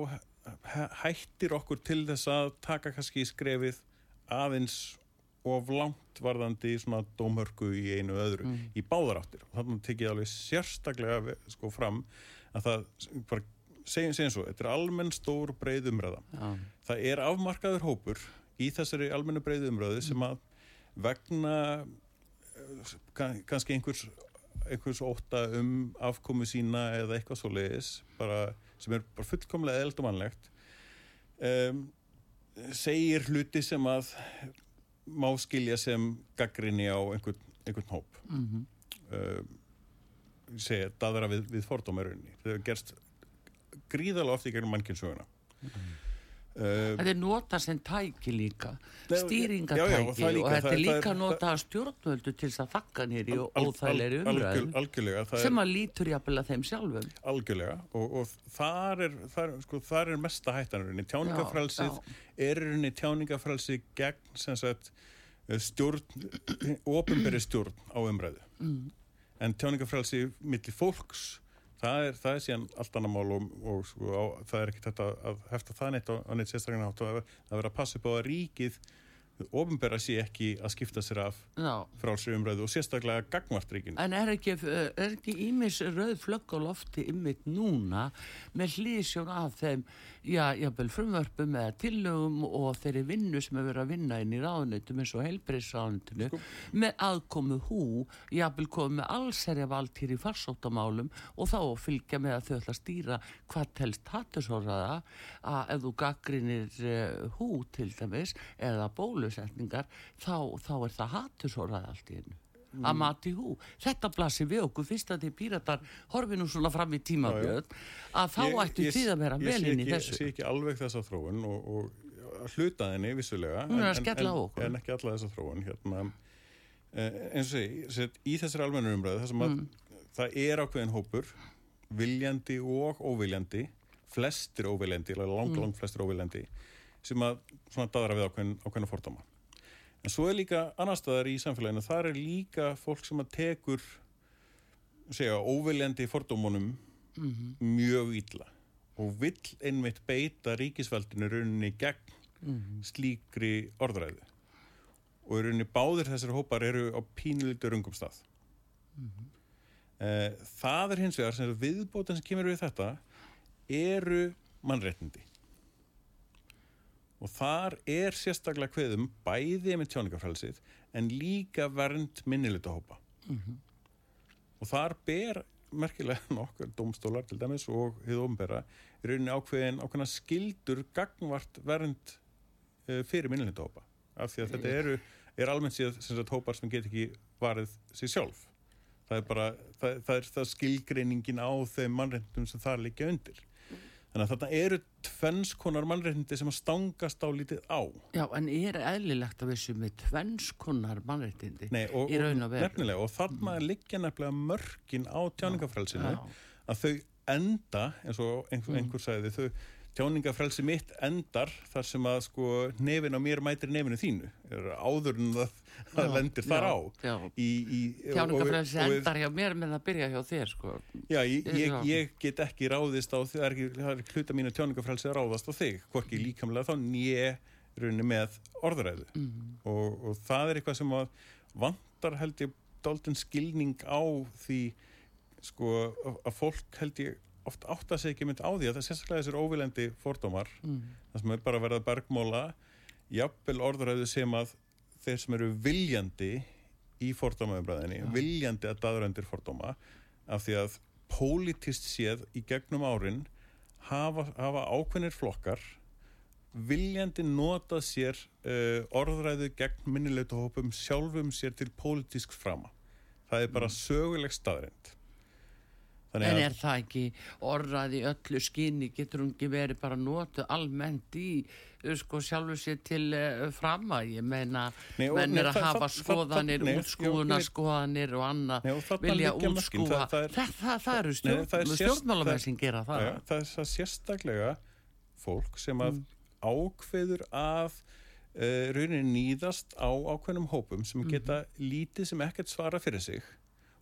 hæ- hættir okkur til þess að taka kannski skrefið aðeins of langt varðandi svona dómhörku í einu öðru í báðaráttir og þannig tekið alveg sérstaklega sko fram að það bara segjum, segjum svo, þetta er almenn stór breið umræða. Já. það er afmarkaður hópur í þessari almennu breiðu umröðu sem að vegna eh, kann- kannski einhvers einhvers óta um afkomu sína eða eitthvað svo leiðis bara, sem er bara fullkomlega mannlegt um, segir hluti sem að má skilja sem gaggrinni á einhvern, einhvern hóp. Mm um, ég segja, daðra við, við fordómarunni það hefur gerst gríðalega oft í gegnum mannkynnsöguna um, Þetta er nota sem tæki líka, stýringatæki og og, þetta er líka nota af stjórnvöldu til þess að þakka nýri og al- al- óþægilegri algjör- umræðu algjörlega, sem að lítur jafnvel að þeim sjálfum. algjörlega og, og þar, er, þar, sko, þar er mesta hættanurinn tjáningafrælsið Já, er rauninni tjáningafrælsið gegn sem sagt eh, stjórn ofinberi stjórn á umræðu Mm. en tjáningafrælsið milli fólks það er, það er síðan allt annað mál og, og sko, á, það er ekki þetta að hefta það neitt á, á neitt sérstaklega nátt og að vera að passa upp á að ríkið ofinbera sé ekki að skipta sér af Já. frá sér umræðu og sérstaklega gagvart ríkinu. En er ekki, er ekki ímis rauð flögg á lofti ymmit núna með hlýsjón af þeim, já, jábel frumvörpum eða tillögum og þeirri vinnu sem er verið að vinna inn í ráðunitum eins og heilbreyðsráðunitinu Sko- með aðkomu hú, jábel komið með allserja vald hér í farsóttamálum og þá fylgja með að þau ætla að stýra hvað telst hattusóraða að ef þú gaggrinir uh, hú til dæmis eða bólusetningar þá, þá er það hattusóraða allt í einu að mati hú. Þetta blasir við okkur fyrst að því píratar horfi nú svona fram í tímabjöð að þá Ég- ættu þið að vera ég vel sé inn í þessu. Ég sé ekki alveg þessa þróun og, og hluta henni vissulega. En- en- okkur. En ekki alla þessa þróun. Hérna, eh, eins og set, í þessari almennur umræðu, þar sem að Mm. það er ákveðin hópur, viljandi og óviljandi, flestir óviljandi, lang, Mm. lang flestir óviljandi, sem að svona daðra við ákveðin, ákveðina fordóma. En svo er líka annar staðar í samfélaginu, þar er líka fólk sem að tekur segja, óviljandi fordómunum Mhm. mjög illa og vill einmitt beita ríkisvaldinu rauninni gegn Mhm. slíkri orðræðu og rauninni báðir þessar hópar eru á pínulítur rungum stað Mhm. eh, það er hins vegar sem viðbótan sem kemur við þetta eru mannréttindi og þar er sérstaklega kveðum bæði með tjáningafrælsið en líka vernd minnilita hópa og þar ber merkilega nokkur domstólar til dæmis og hið ofnbera í rauninni ákveðin ákveðina skildur gagnvart vernd uh, fyrir minnilita hópa af því að þetta eru, er almennt síðan sem sagt hópar sem get ekki varið sér sjálf. Það er bara, það, það er það skilgreiningin á þeim mannréttindum sem það liggja undir þannig að þarna eru tvennskonar mannréttindi sem að stangast á lítið á Já, en er eðlilegt að við sem við tvennskonar mannréttindi Nei, og, í raun og veru? nefnilega, og þarna liggja nefnilega mörkin á tjáningafrælsinu Já. að þau enda, eins og einhver, einhver sagði, þau tjáningafrælsi mitt endar þar sem að sko nefin á mér mætir nefinu þínu. Er áður en það, það Já, lendir þar já, á í, í, Tjáningafrelsi og- og- endar hjá mér með að byrja hjá þér, sko. Já, ég, ég, ég get ekki ráðist á ekki hluta mínu tjáningafrælsi að ráðast á þig, hvorki líkamlega þá nýje rauninni með orðræðu. Og, og það er eitthvað sem að vantar held ég dálítinn skilning á því sko að fólk held ég oft átta sig ekki mynd á því að það er sérstaklega þessir óvilendi fordómar það sem er bara að verða bergmóla jafnvel orðræðu sem að þeir sem eru viljandi í fordómaumræðinni, viljandi að daðrændir fordóma af því að pólitist séð í gegnum árin hafa, hafa ákveðnir flokkar viljandi nota sér uh, orðræðu gegn minnilegtuhópum sjálfum sér til pólitísk frama. Það er bara söguleg staðrind. Þannig En er það ekki orðað í öllu skinni, getur hún ekki verið bara notuð almennt í sko sjálfu sér til uh, frama, ég meina Nei, og- menn er að hafa skoðanir, nei, útskúðunar já, ég- skoðanir og annað, vilja útskúfa, Það- er- eru er stjórnmálamenn sem gera það. Það er það sérstaklega fólk sem að ákveður að uh, rauninni nýðast á ákveðnum hópum sem geta lítið sem ekkert svara fyrir sig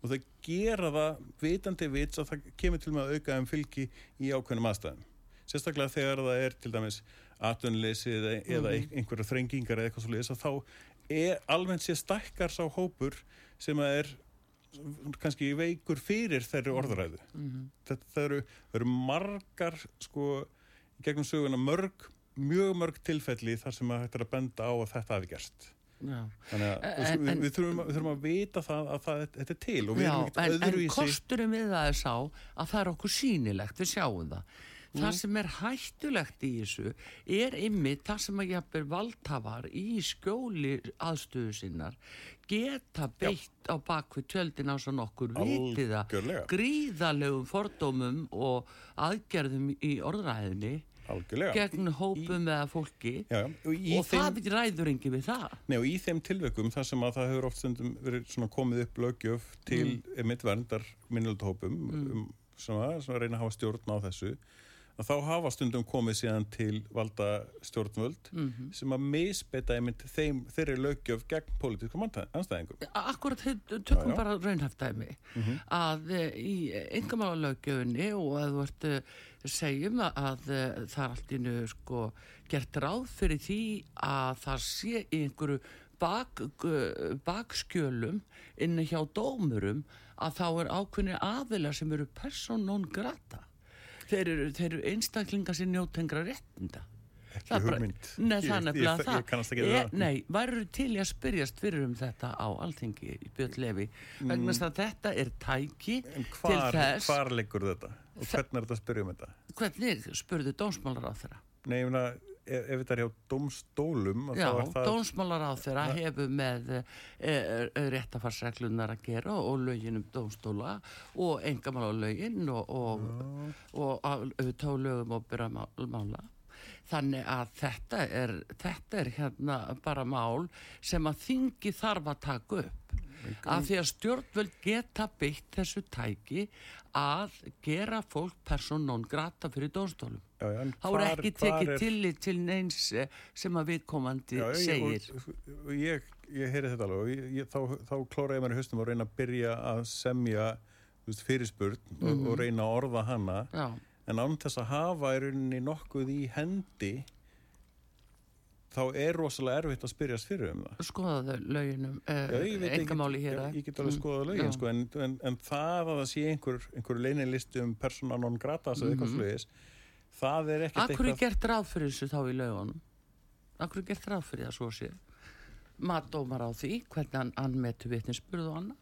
og það gera það vitandi vits að það kemur til með að auka um fylgi í ákveðnum aðstæðum. Sérstaklega þegar það er til dæmis atvinnleysi eða, eða einhverja þrengingar eða eitthvað svo leiðis að þá er almennt sér stækkar sá hópur sem að er kannski veikur fyrir þeirri orðræðu þetta það eru, það eru margar sko, gegnum söguna mörg, mjög mörg tilfelli þar sem að þetta er að benda á að þetta hafi gerst. Þannig að En- við, við, þurfum, við þurfum að vita það að það, þetta er til og við Já, erum ekkert en, en öðruvísi kosturinn við það er sá að það er okkur sýnilegt, við sjáum það. Mm. Það sem er hættulegt í þessu er ymmið það sem að jafnir valdhafar í skjóli aðstöðu sinnar geta beitt á bakvið tjöldin á svo nokkur vitið það Algjörlega. gríðalegum fordómum og aðgerðum í orðræðinni algjörlega gegn hópum eða fólki já, já, og, í og þeim, það ræður engi við það. nei, og í þeim tilveikum þar sem að það hefur oft verið komið upp lögjöf til mm. mitt verndar minnildahópum um, svona, svona reyna að hafa stjórn á þessu að þá hafa stundum komið síðan til valda stjórnvöld Mhm. sem að misbeita einmitt þeim, þeirri lögjöf gegn pólitískum anstæðingum Akkurat, tökum Já, já. bara raunhæftæmi að e, í engamálalögjöfunni og að þú ert e, segjum að, að e, það er allt innu sko gert ráð fyrir því að það sé einhverju bak, bakskjölum inni hjá dómurum að þá er ákveðni aðilar sem eru person non grata. Þeir eru, eru einstaklingar sem njótengra réttinda. Ekki hugmynd. Nei, Ég- nefnilega ég- það. Ég kannast ekki það. Nei, værið til í að spyrjast fyrir um þetta á alþingi í Björn Levi vegna þess að þetta er tæki Mm. En til hvar, þess hvar liggur þetta? Og hvernig er þetta að spyrja um þetta? hvernig spurðu dómsmálar á þeirra Nei, ég meina, ef, þetta er hjá domstólum Já, það... dómsmálar á þeirra hefur með e, e, réttafarsreglunar að gera og lögin um dómstóla og engamála lögin og, og, og, og auðvitað lögum og byrja mála þannig að þetta er, þetta er hérna bara mál sem að þingi þarf að taka upp. Af því að stjórnvöld geta beitt þessu tæki að gera fólk person non grata fyrir dómstólum. Já, já, en þá er ekki tekið er- tillit til neins eh, sem að viðkomandi Já, ég, segir. og ég, ég heyri þetta alveg. Og ég, ég, þá, þá klóra ég mér í haustum og reyna að byrja að semja veist, fyrirspurn og, Mhm. og reyna að orða hana. Já, en án þess að hafa í rauninni nokkuð í hendi þá er rosalega erfitt að spyrjast fyrir um það skoðaðu löginum engamáli get, hér já, að- ég get alveg Mm, skoðað lögin já. sko, en, en, en það að það sé einhver, einhver leinilisti um persona non eitthvað Mhm. sluðis það er ekkert Akkur er gert ráð fyrir þessu þá í lögunum? Akkur er gert ráð fyrir það svo sé? Matdómar á því, hvernig hann, hann metu vitninsburð og annað?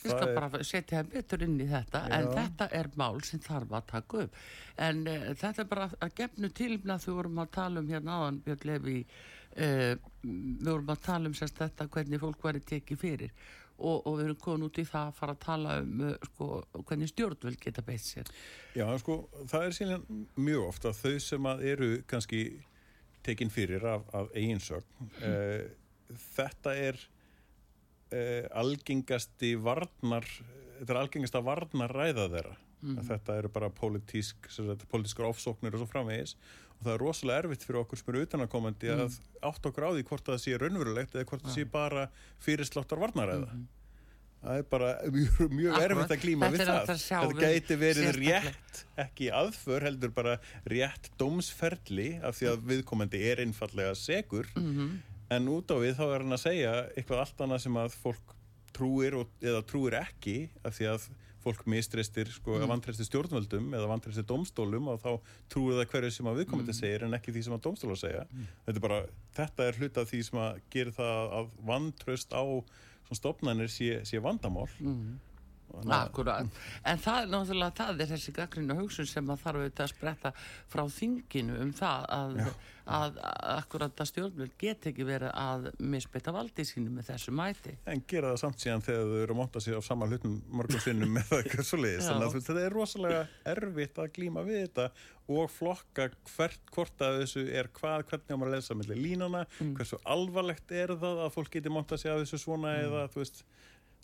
Ég Það skal bara setja hann betur inn í þetta, en Já. þetta er mál sem þarf að taka upp. En uh, þetta er bara að gefnu tilumna þú vorum að tala um hérna áðan, Björn Levi, uh, við vorum að tala um sérst þetta hvernig fólk væri tekið fyrir og, og við erum komin út í það að fara að tala um uh, sko, hvernig stjórnvöld geta beitt sér. Já, sko, það er síðan mjög oft að þau sem að eru kannski tekin fyrir af, af eiginsögn uh, þetta er uh, algengasti varnar þetta er algengasta varnar ræða þeirra að þetta eru bara pólitísk pólitískar ofsóknir og svo framvegis. Og það er rosalega erfitt fyrir okkur sem eru utanakomandi að átt okkur á því hvort það sé raunverulegt eða hvort það sé bara fyrirsláttar varnaræða það er bara mjög, mjög erfitt að Þetta við það. þetta gæti verið rétt ekki aðför heldur bara rétt dómsferli af því að viðkomandi er einfallega segur Mhm. En út á við þá er hann að segja eitthvað allt annað sem að fólk trúir og, eða trúir ekki af því að fólk mistreistir sko, mm. vantreistir stjórnvöldum eða vantreistir domstólum og þá trúir það hverju sem að viðkomandi segir en ekki því sem að domstólar segja þetta er bara, þetta er hluta því sem að gera það að vantraust á svona stofnanir sé, sé vandamál Mm. Akkurat, en það er náttúrulega það er þessi gaggrinu hugsun sem að þarf auðvitað að spretta frá þinginu um það að, að, að akkurat að stjórnvöld get ekki verið að misbeita valdi sínu með þessu mæti. en gera það samt síðan þegar þau eru að monta sér á sama hlutum mörgum sinnum með það eitthvað svo leiðis þannig að þetta er rosalega erfitt að glíma við þetta og flokka hvert, hvort að þessu er hvað, hvernig á maður að lesa millir línana, Mm. hversu alvarlegt er það að fólk geti monta sér að þessu svona Mm. eða þú veist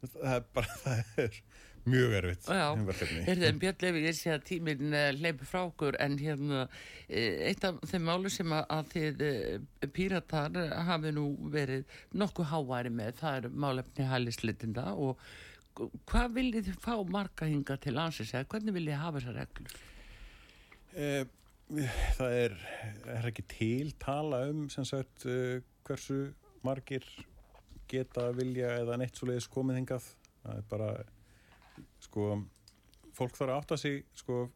það er bara, það er mjög erfitt Já, verkefni. Heyrðu, en Björn Lefi, ég sé að tíminn uh, leipur frá okkur en hérna eh, eitt af þeim málu sem að, þið uh, píratar eh, hafi nú verið nokkuð háværi með, það er málefni hælislitinda og hvað viljið þið fá marga hinga til landsins eða hvernig viljið þið hafa þessar reglur? Eh, það er, er ekki til tala um sem sagt hversu margir geta vilja eða neitt svo leiðis komið hingað. Það er bara sko, fólk þarf að átta sig sko,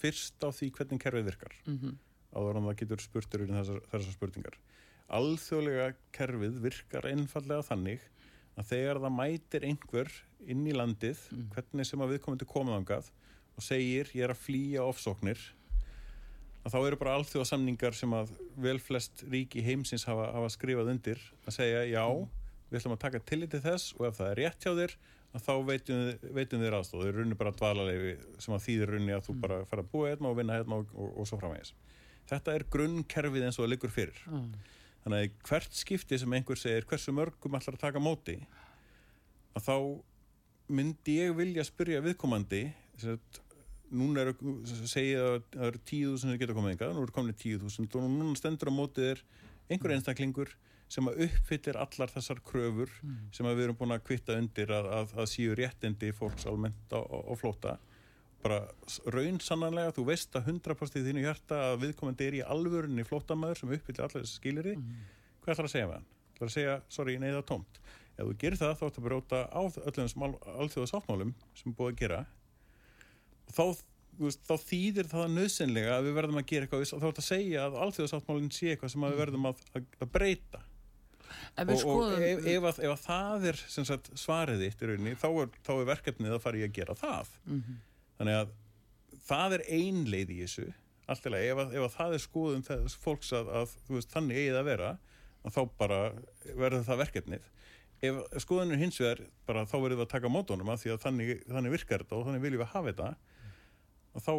fyrst á því hvernig kerfið virkar. Mm áður en það getur spurtur um þessar, þessar spurningar. Alþjóðlega kerfið virkar einfallega þannig að þegar það mætir einhver inn í landið hvernig sem að viðkomandi komið ángað og segir ég er að flýja ofsóknir að þá eru bara alþjóða samningar sem að vel flest ríki heimsins hafa, hafa skrifað undir að segja já, við ætlum að taka tillit til þess og ef það er rétt hjá þér að þá veitum, veitum þér aðstóð þau runni bara dvalarleifi sem að þýðir runni að þú bara fara að búa hérna og vinna hérna og, og, og svo framvegis. Þetta er grunnkerfið eins og það liggur fyrir. Mm. þannig að hvert skipti sem einhver segir hversu mörgum ætlar að taka móti að þá myndi ég vilja spyrja viðkomandi sem sagt, núna eru segja að það eru tíu þúsund sem geta komið engað, nú eru komin tíu þúsund og núna stendur á mótið er einhver einstaklingur sem að uppfyllir allar þessar kröfur sem að við erum búin að kvitta undir að, að, að síu réttindi fólks almennt á flóta bara raun sannanlega, þú veist að 100% í þínu hjarta að viðkomandi er í alvörunni flótamaður sem uppfyllir allar þessi skiliri hvað ætlar að segja með hann? ætlar að segja, sorry, nei það er tómt. Ef þú gerir það þá ætlar að bróta á öllum þessum alþjóðasáttmálum sem er búið að gera. Og þá, veist, þá þýðir það nöðsynlega að við verðum að gera eitthvað. Og þá ætlar að segja að alþjóðasáttmálinn sé eitthvað sem við verðum að, að, að breyta Og, og skoðum, ef, ef, að, ef að það er sagt, svarið þitt í rauninni þá er, þá er verkefnið að fara í að gera það. Mhm. þannig að það er ein leið í þessu allt í lagi, ef, ef að það er skoðum þess fólks að, að veist, þannig eigið að vera að þá bara verður það verkefnið. Ef skoðunir hins vegar bara þá verður það að taka mótónum að því að þannig, þannig virkar þetta og þannig viljum við hafa þetta. Og þá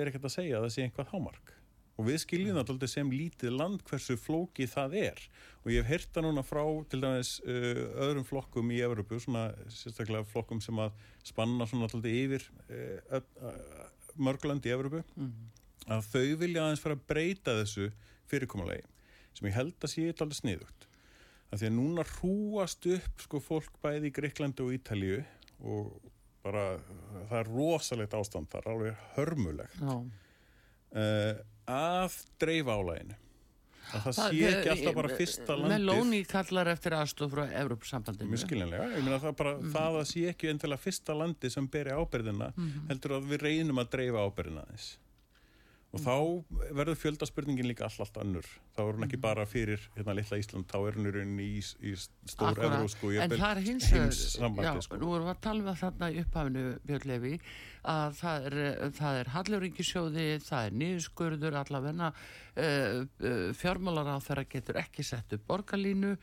er ekkert að segja að það sé einhvað hámark og við skiljum það alltaf sem lítið land hversu flókið það er. Og ég hef heyrt það núna frá til dæmis uh, öðrum flokkum í Evropu, svona sérstaklega flokkum sem að spanna svona alltaf yfir uh, mörglönd í Evropu að þau vilja aðeins fara að breyta þessu fyrirkomulegi sem ég held að sé alltaf sniðugt. Að því að núna hrúast upp sko fólk bæði í Greiklandi og Ítalíu og bara það er rosalegt ástand þar, alveg hörmulegt. Já, uh, að dreifa álæginu að það sé ekki alltaf bara fyrsta landið Meloni kallar eftir aðstof frá Evropasambandinu. mjög skiljanlega, ég meina það bara Mhm. það að sé ekki endilega fyrsta landi sem beri ábyrðina Mhm. heldur að við reynum að dreifa ábyrðina þess og Mhm. þá verður fjöldaspurningin líka allt, allt annur þá er hún ekki bara fyrir hérna litla Ísland þá er hún í rauninni í, í stór evrósku En það er hins vegar, já, sko. nú erum við að tala um þarna í upphafinu, Björn Levi, að það er, það er Hallurringisjóði, það er niðurskurður, allavegna uh, uh, fjármálar á þeirra getur ekki sett upp borgarlínu,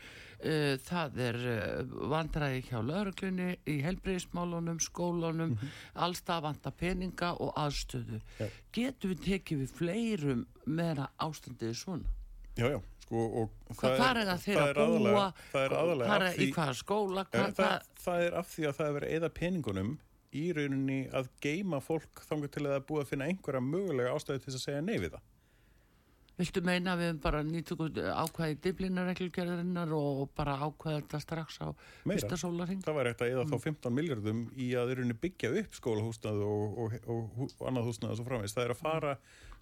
uh, það er uh, vandræði hjá lauruglunni, í helbriðismálunum, skólunum, mm allstað vanta peninga og aðstöðu. Já. Getum við tekið við fleirum meðan ástandið er svona? já, já, sko, og Hvað þar er það það er að búa, aðalega- það er aðalega af er- í því- hvaða skóla, Ja, hvað, það, hvað, það er af því að það er verið eða peningunum í rauninni að geima fólk þangar til að það er búið að finna einhverja mögulega ástæði til að segja nei við það. Viltu meina við bara nýtum ákvæði diblinareglugjörðurinnar og bara ákvæði þetta strax á fyrsta sólaring? Það var eftir að eða þá 15 miljardum í að í rauninni byggja upp skólahúsnað og, og, og, og, annað húsnað og svo framvegist. Það er að fara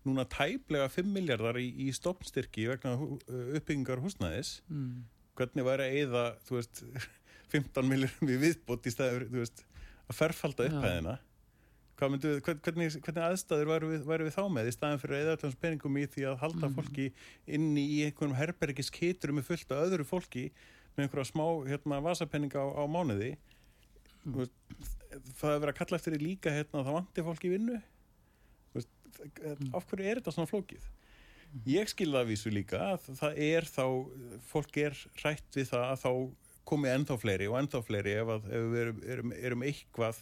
núna tæplega 5 miljardar í, í stopnstyrki vegna uppbyggingar húsnaðis. Mm. Hvernig væri að eða, þú veist, 15 miljardum í viðbót í staður, þú veist, að ferfalda upphæðina. Hvað myndu, hvern- hvernig, hvernig aðstæður væru við, við þá með í staðan fyrir að eða allans peningum í því að halda Mhm. fólki inni í einhverjum herbergis kiturum með fullt af öðru fólki með einhverja smá hérna, vasapenninga á, á mánuði Mm. Það er verið að kalla eftir því líka hérna, að það vanti fólki í vinnu Mm. af hverju er þetta svona flókið ég skil það að vísu líka að það er þá, fólk er hrætt við það að þá komi ennþá fleiri og ennþá fleiri ef, að, ef við erum, erum, erum eitthvað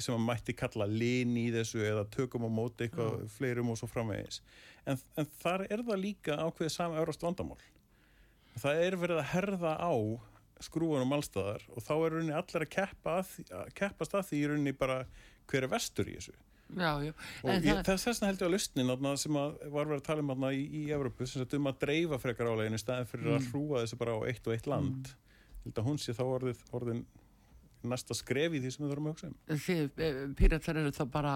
sem að mætti kalla lin í þessu eða tökum á móti eitthvað fleirum og svo framvegis. En, en þar er það líka ákveðið sama euróst vandamál. Það er verið að herða á skrúanum allstaðar og þá er rauninni allir að keppa að, að keppast að því í rauninni bara hver er vestur í þessu. Já, já. og ég, það, þess vegna held ég að þarna sem að var verið að tala um í, í Evropu sem sagt um að dreifa frekar áleginu staðin fyrir að hrúa þessu bara á eitt og eitt land. Mm. held að hún sé þá orðið, orðin næsta skref í því sem við þurfum að hugsa um. Þið, píratar eru þá bara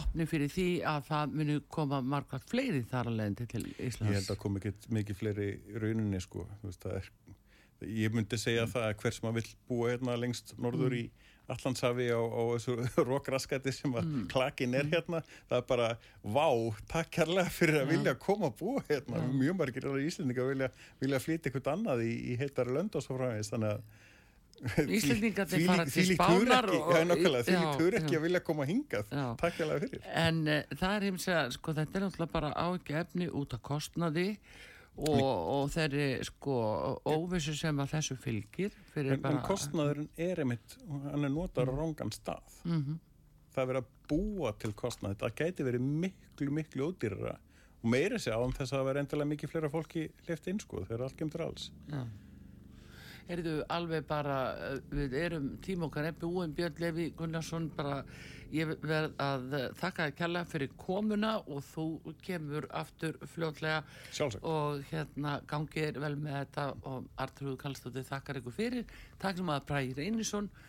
opni fyrir því að það muni koma margvægt fleiri þar að leiðandi til Íslands. Ég held að kom ekki mikið fleiri rauninni sko, veist er ég myndi segja það að hver sem að vill búa hérna lengst norður í Allandshafi á, á þessu rókraskæti sem að klakin er hérna það er bara, vá, takk kærlega fyrir að vilja koma að búa hérna. Mjög margir í Íslendinga vilja, vilja flytja eitthvað annað í, í heitari lönd og svo framvegis. Þannig að Íslendingarnir fara til Spánar því já, líkt hugrekki já. að vilja koma hingað. Takk kærlega fyrir. En uh, það er heims að sko, þetta er náttúrulega bara ágefni út af kostnaði og, og þeirri sko óvissu sem að þessu fylgir en, bara... en kostnaðurinn er einmitt hann er notar á rángan stað. Mhm. það er verið að búa til kostnað. Það gæti verið miklu, miklu ódýrara og meira sér án þess að það verið endilega mikið fleira fólki left inn sko þegar allt kemur alls. Já. Erðu alveg bara, uh, við erum tíma okkar er búin Björn Levi Gunnarsson bara, ég verð að uh, þakka þér kærlega fyrir komuna og þú kemur aftur fljótlega. Sjálfsagt. Og hérna gangið vel með þetta og Artrúð Kallstóttir þakkar ykkur fyrir. Takk sem að Bræði Reynisson